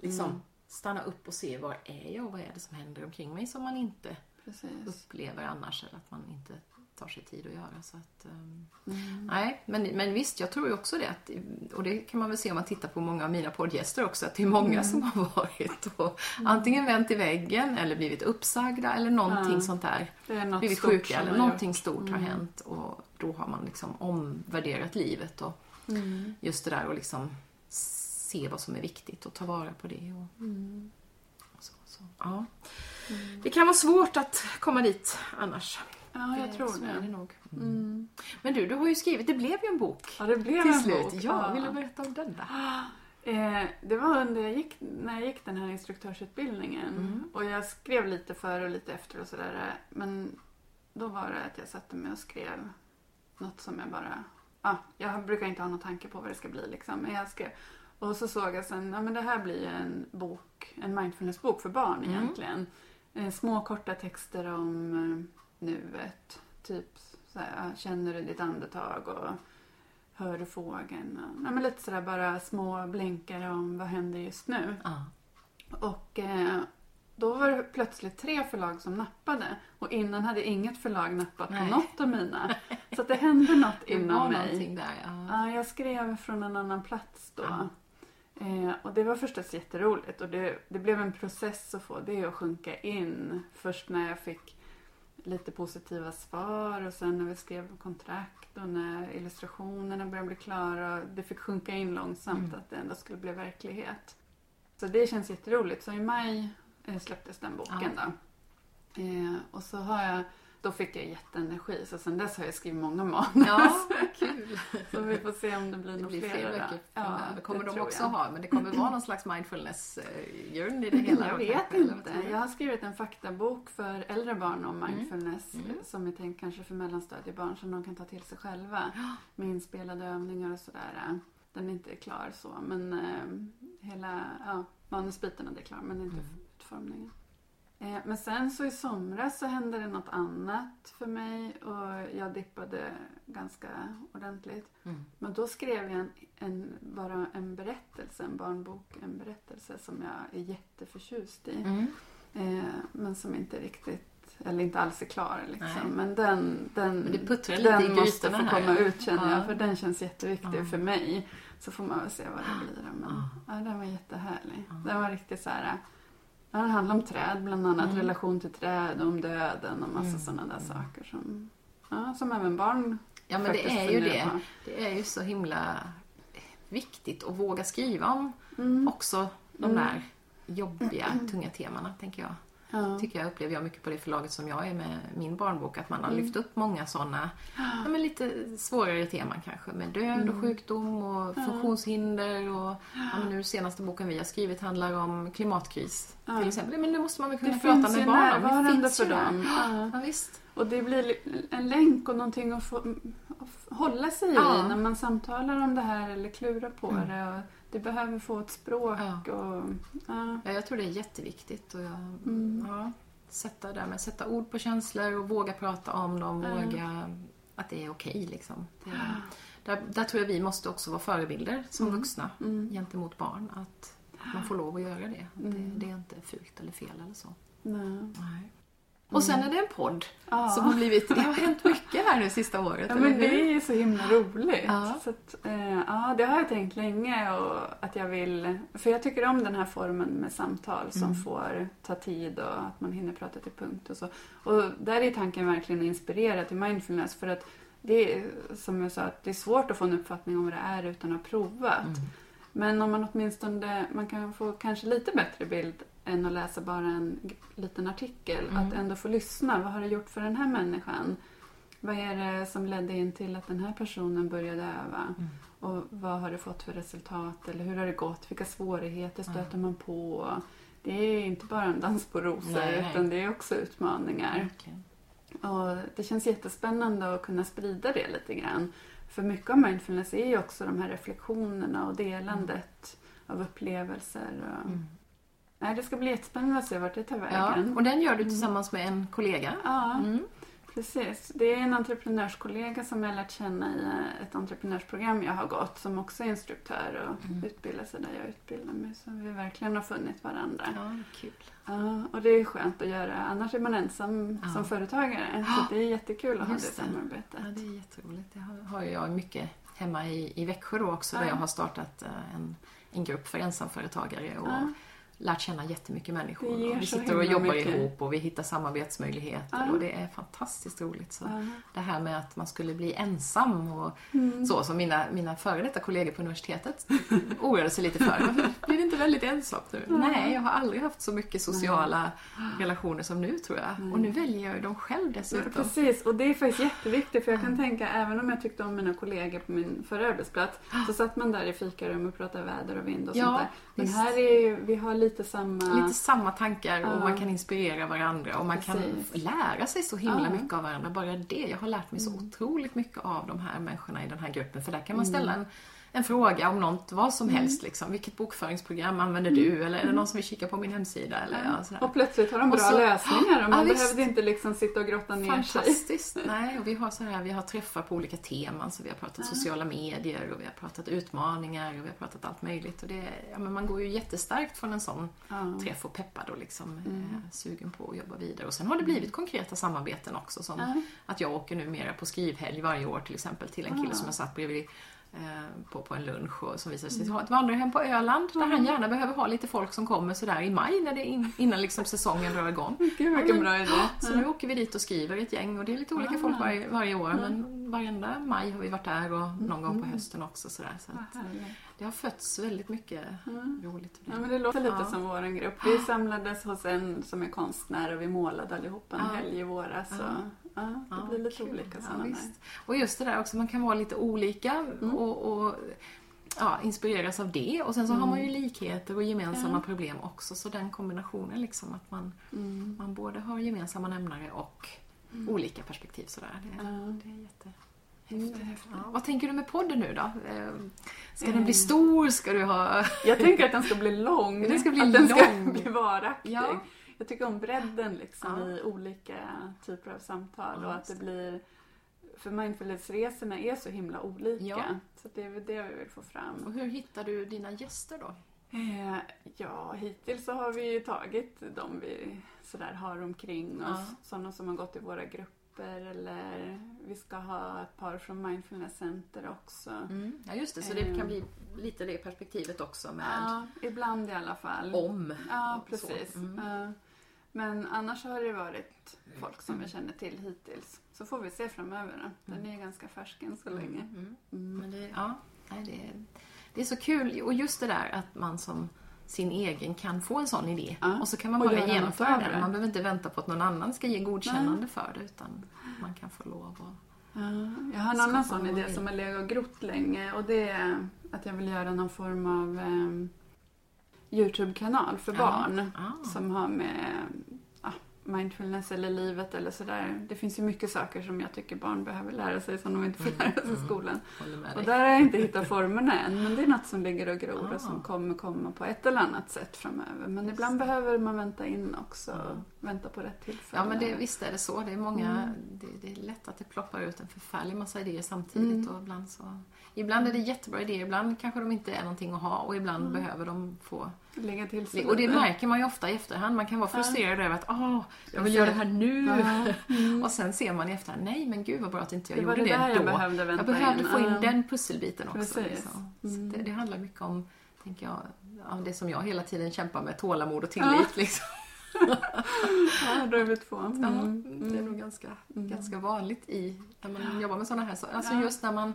liksom stanna upp och se var är jag och vad är det som händer omkring mig som man inte Precis. upplever annars eller att man inte tar sig tid att göra. Så att, ehm, Mm. Nej, men, men visst, jag tror ju också det. Att, och det kan man väl se om man tittar på många av mina poddgäster också, att det är många Mm. som har varit och antingen vänt i väggen eller blivit uppsagda eller någonting sånt där. Blivit sjuka eller någonting stort har hänt och då har man liksom omvärderat livet och Mm. just det där och liksom se vad som är viktigt och ta vara på det. Och, Mm. och så, så. Ja. Det kan vara svårt att komma dit annars. Ja, jag det, tror det. Det nog. Mm. Men du, du har ju skrivit, det blev ju en bok Ja, det blev till en slut. bok. Ja, vill du berätta om den? Eh, det var under jag gick, när jag gick den här instruktörsutbildningen. Mm. Och jag skrev lite före och lite efter och sådär. Men då var det att jag satte mig och skrev något som jag bara... Ja, jag brukar inte ha någon tanke på vad det ska bli liksom. Men jag skrev. Och så såg jag sen, ja men det här blir ju en bok, en mindfulnessbok för barn Mm. egentligen. Eh, små korta texter om eh, nuet. Typ så här, känner du ditt andetag och hör du fågeln? Och, ja, men lite sådär bara små blinkar om vad händer just nu. Ja. Och eh, då var det plötsligt tre förlag som nappade. Och innan hade inget förlag nappat Nej. på något av mina. Så det hände något inom mig. där, ja. Ja, jag skrev från en annan plats då. Ja. Eh, och det var förstås jätteroligt och det, det blev en process att få det att sjunka in. Först när jag fick lite positiva svar och sen när vi skrev kontrakt och när illustrationerna började bli klara. Det fick sjunka in långsamt Mm. att det ändå skulle bli verklighet. Så det känns jätteroligt. Så i maj eh, släpptes den boken då. Eh, och så har jag, då fick jag jätteenergi så sen dess har jag skrivit många manus. Ja, kul. Så vi får se om det blir Det några fler böcker Ja, det kommer de tror också jag. ha, men det kommer vara någon slags mindfulness-grund i det hela? Jag vet kanske, inte. Jag har skrivit en faktabok för äldre barn om Mm. mindfulness Mm. som är tänkt kanske för mellanstadiebarn som de kan ta till sig själva med inspelade övningar och sådär. Den är inte klar så men eh, hela ja, manusbiten är det klar men inte Mm. utformningen. Eh, men sen så i somras så hände det något annat för mig och jag dippade ganska ordentligt. Mm. Men då skrev jag en, en, bara en berättelse, en barnbok, en berättelse som jag är jätteförtjust i. Mm. Eh, men som inte riktigt, eller inte alls är klar Nej. liksom. Men den, den, Men den måste få grytorna här. komma ut känner Ja. jag. För den känns jätteviktig Ja. för mig. Så får man väl se vad det blir. Men Ja. ja, den var jättehärlig. Den var riktigt så här. Ja, den handlar om träd bland annat. Mm. Relation till träd, om döden och massa Mm. sådana där saker som, ja, som även barn Ja, men det är ju det. på. Det är ju så himla viktigt att våga skriva om Mm. också de Mm. där jobbiga, tunga temana, tänker jag. Ja. tycker jag upplever jag mycket på det förlaget som jag är med min barnbok. Att man har Mm. lyft upp många sådana, ja, men lite svårare teman kanske. Med död och Mm. sjukdom och Ja. funktionshinder. Och, ja, men nu senaste boken vi har skrivit handlar om klimatkris till exempel. Men nu måste man väl kunna Det prata ju med barn om. Det finns för ju dem. Ja. Visst. Och det blir en länk och någonting att, få, att hålla sig i när man samtalar om det här eller klurar på Mm. det. Och det behöver få ett språk Ja. och... Ja. Ja, jag tror det är jätteviktigt. Och jag, Mm. ja, sätta, där med, sätta ord på känslor och våga prata om dem. Våga att det är okej. liksom. Det, där, där tror jag vi måste också vara förebilder som Mm. vuxna Mm. gentemot barn. Att man får lov att göra det. Mm. det. Det är inte fult eller fel eller så. Nej. Nej. Och sen är det en podd Ja. som har blivit... Det har hänt mycket här nu sista året, Ja, men det är ju så himla roligt. Ja. Så att, eh, ja, det har jag tänkt länge och att jag vill... För jag tycker om den här formen med samtal som Mm. får ta tid och att man hinner prata till punkt och så. Och där är tanken verkligen att inspirera till mindfulness för att det är, som jag sa, att det är svårt att få en uppfattning om vad det är utan att ha provat. Mm. Men om man åtminstone man kan få kanske lite bättre bild än att läsa bara en liten artikel. Mm. Att ändå få lyssna. Vad har det gjort för den här människan? Vad är det som ledde in till att den här personen började öva? Mm. Och vad har det fått för resultat? Eller hur har det gått? Vilka svårigheter stöter man på? Det är inte bara en dans på rosor Nej, nej. utan det är också utmaningar. Verkligen. Och det känns jättespännande att kunna sprida det lite grann. För mycket av mindfulness är ju också de här reflektionerna och delandet av upplevelser. Och... Mm. Nej, det ska bli jättespännande att se vart det tar Ja, vägen. och den gör du tillsammans med en kollega. Ja, Mm. precis. Det är en entreprenörskollega som jag lärt känna i ett entreprenörsprogram jag har gått som också är instruktör och Mm. utbildar sig där jag utbildar mig. Så vi verkligen har funnit varandra. Ja, kul. Ja, och det är skönt att göra. Annars är man ensam Ja. som företagare. Ja. Så det är jättekul att ha det Just det. samarbetet. Ja, det är jätteroligt. Det har, jag mycket hemma i, i Växjö då också där Ja. jag har startat eh, en, en grupp för ensamföretagare. Och Ja. Lärt känna jättemycket människor. Och vi sitter och jobbar mycket. ihop och vi hittar samarbetsmöjligheter Ja. och det är fantastiskt roligt. Så Ja. Det här med att man skulle bli ensam och Mm. så som mina, mina före detta kollegor på universitetet oroade sig lite för. Varför Blir det inte väldigt ensamt nu? Nej, jag har aldrig haft så mycket sociala relationer som nu tror jag. Och nu väljer jag ju dem själv Ja, dessutom. precis, och det är faktiskt jätteviktigt för jag kan tänka, även om jag tyckte om mina kollegor på min förra arbetsplats, så satt man där i fikarum och pratade väder och vind och Ja, sånt där. Men visst. här är ju, vi har lite samma... Lite samma tankar och Ja. man kan inspirera varandra och man kan Precis. lära sig så himla Ja. mycket av varandra. Bara det. Jag har lärt mig så otroligt mycket av de här människorna i den här gruppen. För där kan man ställa en, en fråga om något, vad som helst. Liksom. Vilket bokföringsprogram använder du? Eller är det någon som vill kika på min hemsida? Eller, ja, sådär. Och plötsligt har de bra så- lösningar och man Ja, visst. behövde inte liksom sitta och grotta ner sig. Fantastiskt! Nej, och vi har så här, vi har träffar på olika teman. Så vi har pratat sociala medier och vi har pratat utmaningar och vi har pratat allt möjligt. Och det, ja, men man går ju jättestarkt från en sån Ja. träff och peppad och liksom eh, sugen på att jobba vidare. Och sen har det blivit konkreta samarbeten också som Ja. att jag åker numera på skrivhelg varje år till exempel till en kille som jag satt bredvid eh, på, på en lunch och som visade sig ha ett vandrarhem på Öland där han gärna behöver ha lite folk som kommer sådär i maj när det in, innan liksom säsongen drar igång. Gud Ja, vilken bra idé. Så nu åker vi dit och skriver ett gäng och det är lite olika Ah. folk varje, varje år men varenda maj har vi varit där och någon gång på hösten också sådär. Så att det har fötts väldigt mycket roligt. Ja, men det låter lite Ja. som våran grupp. Vi samlades hos en som är konstnär och vi målade allihopa en Ja. helg i våras. Så, ja, det Ja, blir lite kul. olika Ja, sådana visst. Och just det där också, man kan vara lite olika och, och ja, inspireras av det. Och sen så har man ju likheter och gemensamma problem också. Så den kombinationen liksom att man, Mm. man både har gemensamma nämnare och olika perspektiv sådär. Det, Ja. det är jätte... Mm. Ja, vad tänker du med podden nu då? Eh, Ska den Eh. bli stor? Ska du ha... Jag tänker att den ska bli lång. Den ska bli att den ska lång. bli varaktig. Ja. Jag tycker om bredden liksom Ja. i olika typer av samtal Ja, och att det blir för mindfulnessresorna är så himla olika. Ja. Så det är väl det vi vill få fram. Och hur hittar du dina gäster då? Eh, ja, hittills så har vi ju tagit de vi sådär har omkring oss. Ja. Sådana som har gått i våra grupper eller vi ska ha ett par från Mindfulness Center också. Ja just det, så det Eh. kan bli lite det perspektivet också med Ja, ibland i alla fall. om. Ja, precis. Mm. Ja. Men annars har det varit folk som vi känner till hittills. Så får vi se framöver. Den är ju ganska färsk än så länge. Mm. Mm. Men det, ja, nej, det, är, det är så kul. Och just det där att man som sin egen kan få en sån idé. Ja, Och så kan man bara genomföra av den. Man behöver inte vänta på att någon annan ska ge godkännande för det. Utan man kan få lov att... Ja, jag har en annan sån idé som har legat och grott länge och det är att jag vill göra någon form av eh, Youtube-kanal för barn Ah. som har med ja, mindfulness eller livet eller sådär. Det finns ju mycket saker som jag tycker barn behöver lära sig som de inte får lära sig i skolan. Håller med Och där har jag inte hittat formerna än, men det är något som ligger och gror Ah. och som kommer komma på ett eller annat sätt framöver. Men ibland behöver man vänta in också, vänta på rätt tillfälle. Ja men det, visst är det så. Det är många, Mm. det, det är lätt att det ploppar ut en förfärlig massa idéer samtidigt Mm. och ibland så... Ibland är det jättebra idéer, ibland kanske de inte är någonting att ha och ibland behöver de få... Lägga till sig Och det märker man ju ofta i efterhand. Man kan vara Ja. frustrerad över att åh, jag vill göra det här nu. Ja. Mm. Och sen ser man i efterhand, nej men gud vad bra att inte jag Det gjorde det det, där jag då. behövde jag behövde in. få in Ja. den pusselbiten också. Liksom. Mm. det, det handlar mycket om, tänker jag, ja, det som jag hela tiden kämpar med, tålamod och tillit. Liksom. Ja, då är vi två. Ja, Mm. Det är nog ganska, Mm. ganska vanligt i när man jobbar med sådana här saker. Alltså Ja. just när man,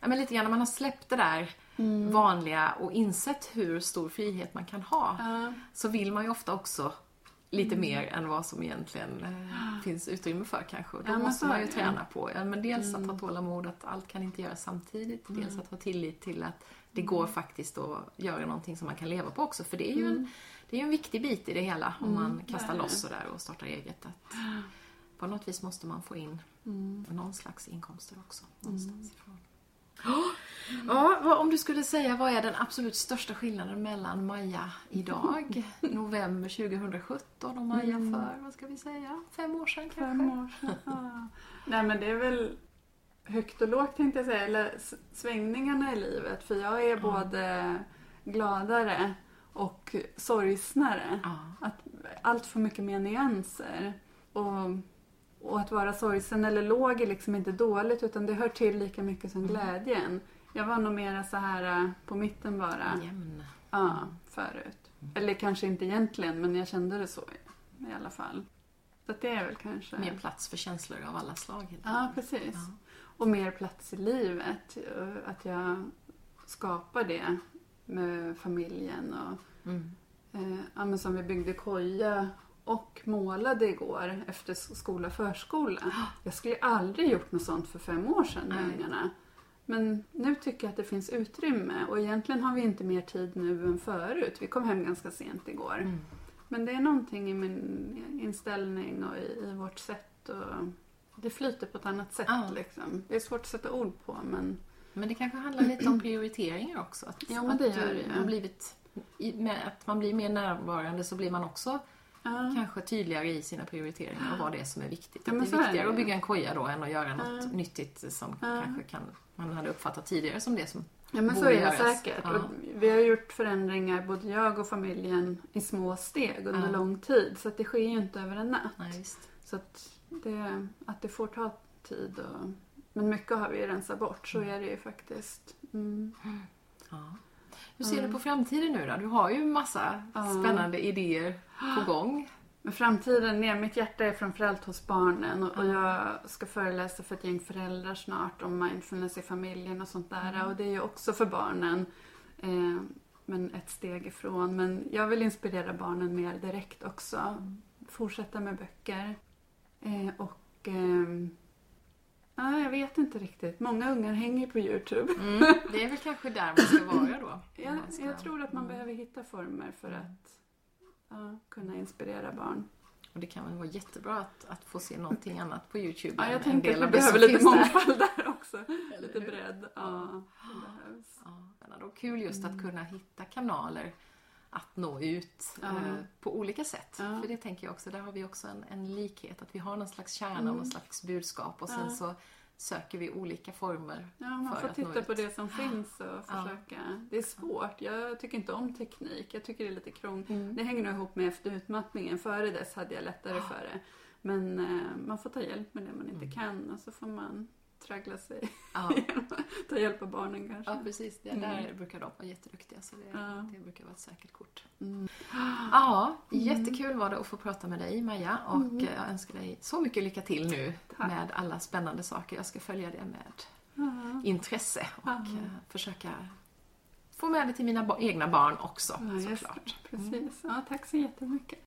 ja, men lite grann när man har släppt det där Mm. vanliga och insett hur stor frihet man kan ha. Ja. Så vill man ju ofta också lite Mm. mer än vad som egentligen eh, finns utrymme för kanske. Då Ja, måste man ju träna på men dels Mm. att ha tålamod, att allt kan inte göras samtidigt. Dels att ha tillit till att det går faktiskt att göra någonting som man kan leva på också. För det är ju en, det är en viktig bit i det hela om Mm, man kastar loss sådär och startar eget. Att på något vis måste man få in Mm. någon slags inkomster också. Någonstans ifrån. Ja, vad, om du skulle säga vad är den absolut största skillnaden mellan Maja idag, november 2017 och Maja Mm. för, vad ska vi säga, fem år sedan kanske? Fem år sedan. Ja. Nej men det är väl högt och lågt tänkte jag säga, eller svängningarna i livet. För jag är både gladare och sorgsnare. Ja. Att allt för mycket mer nyanser. Och, och att vara sorgsen eller låg är liksom inte dåligt utan det hör till lika mycket som glädjen. Jag var nog mera så här äh, på mitten bara. Jämn. Ja, förut. Eller kanske inte egentligen, men jag kände det så i, alla fall. Så att det är väl kanske... Mer plats för känslor av alla slag. Ja, precis. Ja. Och mer plats i livet. Att jag skapar det med familjen. Och, mm. eh, ja, men som vi byggde koja och målade igår efter skola och förskola. Jag skulle aldrig gjort något sånt för fem år sedan med ungarna. Men nu tycker jag att det finns utrymme och egentligen har vi inte mer tid nu än förut. Vi kom hem ganska sent igår. Mm. Men det är någonting i min inställning och i, i vårt sätt. Och det flyter på ett annat sätt. Ja. Liksom. Det är svårt att sätta ord på men... Men det kanske handlar lite om prioriteringar också. Att, ja, men det gör det. Blivit, med att man blir mer närvarande så blir man också ja. kanske tydligare i sina prioriteringar och vad det är som är viktigt. Ja, det är viktigare är det. att bygga en koja då än att göra något ja. nyttigt som kanske kan, man hade uppfattat tidigare som det som Ja men så är det säkert. Ja. vi har gjort förändringar, både jag och familjen, i små steg under lång tid. Så det sker ju inte över en natt. Nej, så att det, att det får ta tid. Och, men mycket har vi rensat bort, så är det ju faktiskt. Mm. Ja. Hur ser du på framtiden nu då? Du har ju massa spännande idéer på gång. Men framtiden, är, mitt hjärta är framförallt hos barnen och, och, jag ska föreläsa för ett gäng föräldrar snart om mindfulness i familjen och sånt där. Mm. Och det är ju också för barnen. Eh, men ett steg ifrån. Men jag vill inspirera barnen mer direkt också. Mm. Fortsätta med böcker. Eh, och eh, Ja, jag vet inte riktigt. Många ungar hänger på Youtube. Mm, det är väl kanske där man ska vara då? ja, ska... jag tror att man mm. behöver hitta former för att ja, kunna inspirera barn. Och det kan väl vara jättebra att, att få se någonting annat på Youtube. Ja, jag tänker att vi behöver lite mångfald där också. lite bredd. Ja, det behövs. Ja, och kul just mm. att kunna hitta kanaler att nå ut ja. eh, på olika sätt. Ja. För det tänker jag också, där har vi också en, en likhet. Att vi har någon slags kärna, mm. någon slags budskap och sen så söker vi olika former Ja, man får titta på det som finns och försöka. Ja. Det är svårt. Jag tycker inte om teknik. Jag tycker det är lite krångligt. Mm. Det hänger nog ihop med efter utmattningen. Före dess hade jag lättare för det. Men eh, man får ta hjälp med det man inte mm. kan och så får man traggla sig ja. ta hjälp av barnen kanske. Ja precis, det där mm. brukar de vara jätteduktiga så det, ja. det brukar vara ett säkert kort. Mm. Ja, mm. jättekul var det att få prata med dig Maja och mm. Eh, jag önskar dig så mycket lycka till nu Tack. med alla spännande saker. Jag ska följa det med intresse och. Eh, försöka få med det till mina egna barn också ja, såklart. Precis, ja, tack så jättemycket.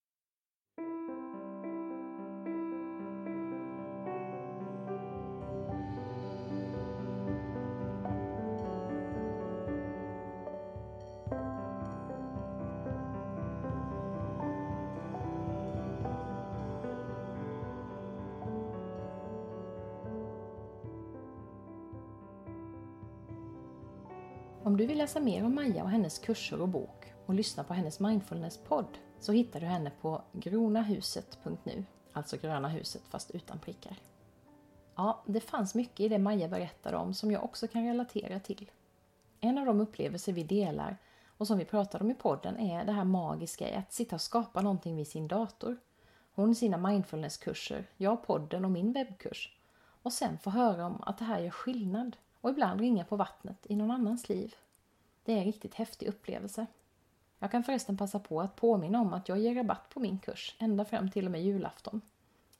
Om du vill läsa mer om Maja och hennes kurser och bok och lyssna på hennes mindfulness-podd så hittar du henne på gronahuset.nu, alltså Gröna huset fast utan prickar. Ja, det fanns mycket i det Maja berättade om som jag också kan relatera till. En av de upplevelser vi delar och som vi pratade om i podden är det här magiska i att sitta och skapa någonting vid sin dator. Hon sina mindfulnesskurser, jag podden och min webbkurs. Och sen få höra om att det här gör skillnad och ibland ringa på vattnet i någon annans liv. Det är en riktigt häftig upplevelse. Jag kan förresten passa på att påminna om att jag ger rabatt på min kurs ända fram till och med julafton.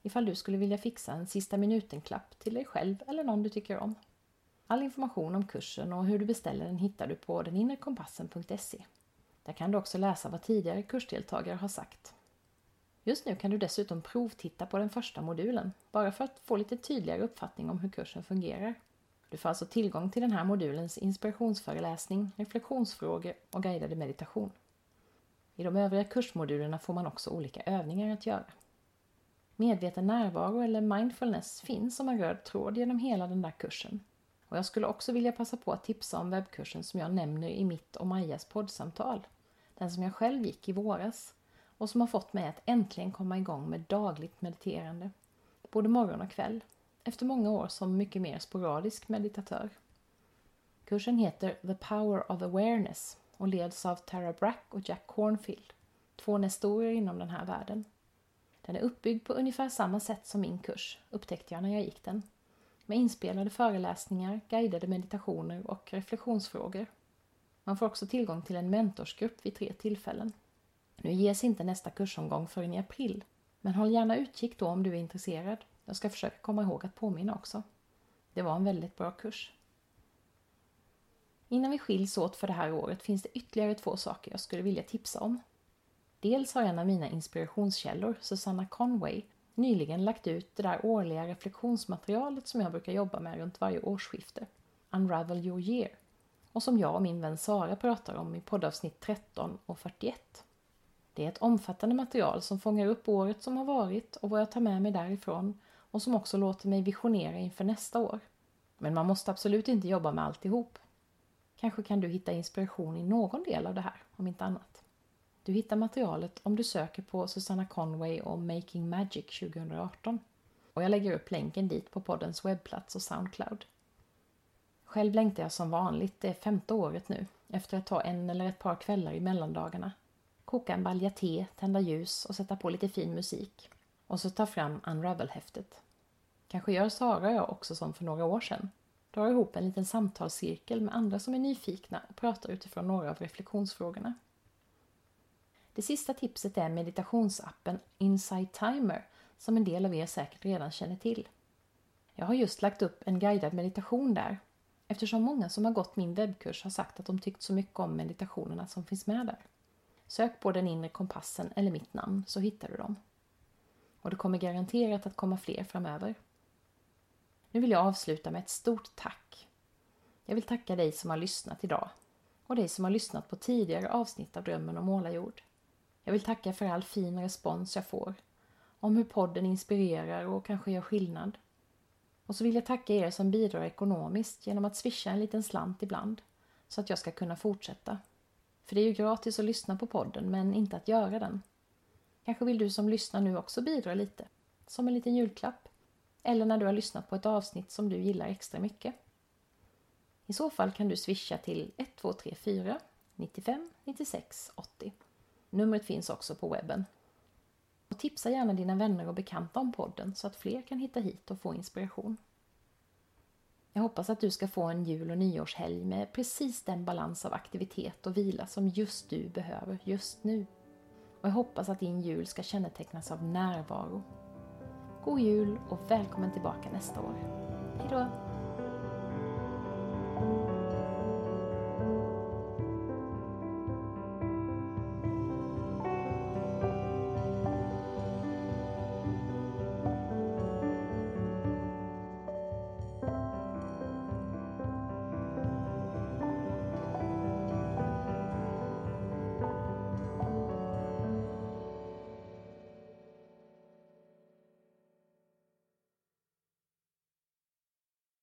Ifall du skulle vilja fixa en sista minuten-klapp till dig själv eller någon du tycker om. All information om kursen och hur du beställer den hittar du på deninrekompassen.se. Där kan du också läsa vad tidigare kursdeltagare har sagt. Just nu kan du dessutom provtitta på den första modulen, bara för att få lite tydligare uppfattning om hur kursen fungerar. Du får alltså tillgång till den här modulens inspirationsföreläsning, reflektionsfrågor och guidade meditation. I de övriga kursmodulerna får man också olika övningar att göra. Medveten närvaro eller mindfulness finns som en röd tråd genom hela den där kursen. Och jag skulle också vilja passa på att tipsa om webbkursen som jag nämner i mitt och Majas poddsamtal. Den som jag själv gick i våras och som har fått mig att äntligen komma igång med dagligt mediterande. Både morgon och kväll efter många år som mycket mer sporadisk meditatör. Kursen heter The Power of Awareness och leds av Tara Brack och Jack Cornfield, två nestorer inom den här världen. Den är uppbyggd på ungefär samma sätt som min kurs, upptäckte jag när jag gick den. Med inspelade föreläsningar, guidade meditationer och reflektionsfrågor. Man får också tillgång till en mentorsgrupp vid tre tillfällen. Nu ges inte nästa kursomgång förrän i april, men håll gärna utkik då om du är intresserad. Jag ska försöka komma ihåg att påminna också. Det var en väldigt bra kurs. Innan vi skiljs åt för det här året finns det ytterligare två saker jag skulle vilja tipsa om. Dels har en av mina inspirationskällor, Susanna Conway, nyligen lagt ut det där årliga reflektionsmaterialet som jag brukar jobba med runt varje årsskifte, Unravel your year, och som jag och min vän Sara pratar om i poddavsnitt 13 och 41. Det är ett omfattande material som fångar upp året som har varit och vad jag tar med mig därifrån och som också låter mig visionera inför nästa år. Men man måste absolut inte jobba med alltihop. Kanske kan du hitta inspiration i någon del av det här, om inte annat. Du hittar materialet om du söker på Susanna Conway och Making Magic 2018. Och jag lägger upp länken dit på poddens webbplats och Soundcloud. Själv längtar jag som vanligt, det är femte året nu, efter att ta en eller ett par kvällar i mellandagarna. Koka en balja te, tända ljus och sätta på lite fin musik. Och så ta fram Unravel-häftet. Kanske gör Sara och jag också som för några år sedan. Drar ihop en liten samtalscirkel med andra som är nyfikna och pratar utifrån några av reflektionsfrågorna. Det sista tipset är meditationsappen Insight Timer som en del av er säkert redan känner till. Jag har just lagt upp en guidad meditation där eftersom många som har gått min webbkurs har sagt att de tyckt så mycket om meditationerna som finns med där. Sök på den inre kompassen eller mitt namn så hittar du dem. Och det kommer garanterat att komma fler framöver. Nu vill jag avsluta med ett stort tack. Jag vill tacka dig som har lyssnat idag och dig som har lyssnat på tidigare avsnitt av Drömmen om målarjord. Jag vill tacka för all fin respons jag får om hur podden inspirerar och kanske gör skillnad. Och så vill jag tacka er som bidrar ekonomiskt genom att swisha en liten slant ibland så att jag ska kunna fortsätta. För det är ju gratis att lyssna på podden men inte att göra den. Kanske vill du som lyssnar nu också bidra lite, som en liten julklapp. Eller när du har lyssnat på ett avsnitt som du gillar extra mycket. I så fall kan du swisha till 1234 95 96 80. Numret finns också på webben. Och tipsa gärna dina vänner och bekanta om podden så att fler kan hitta hit och få inspiration. Jag hoppas att du ska få en jul och nyårshelg med precis den balans av aktivitet och vila som just du behöver just nu. Och jag hoppas att din jul ska kännetecknas av närvaro. God jul och välkommen tillbaka nästa år. Hejdå!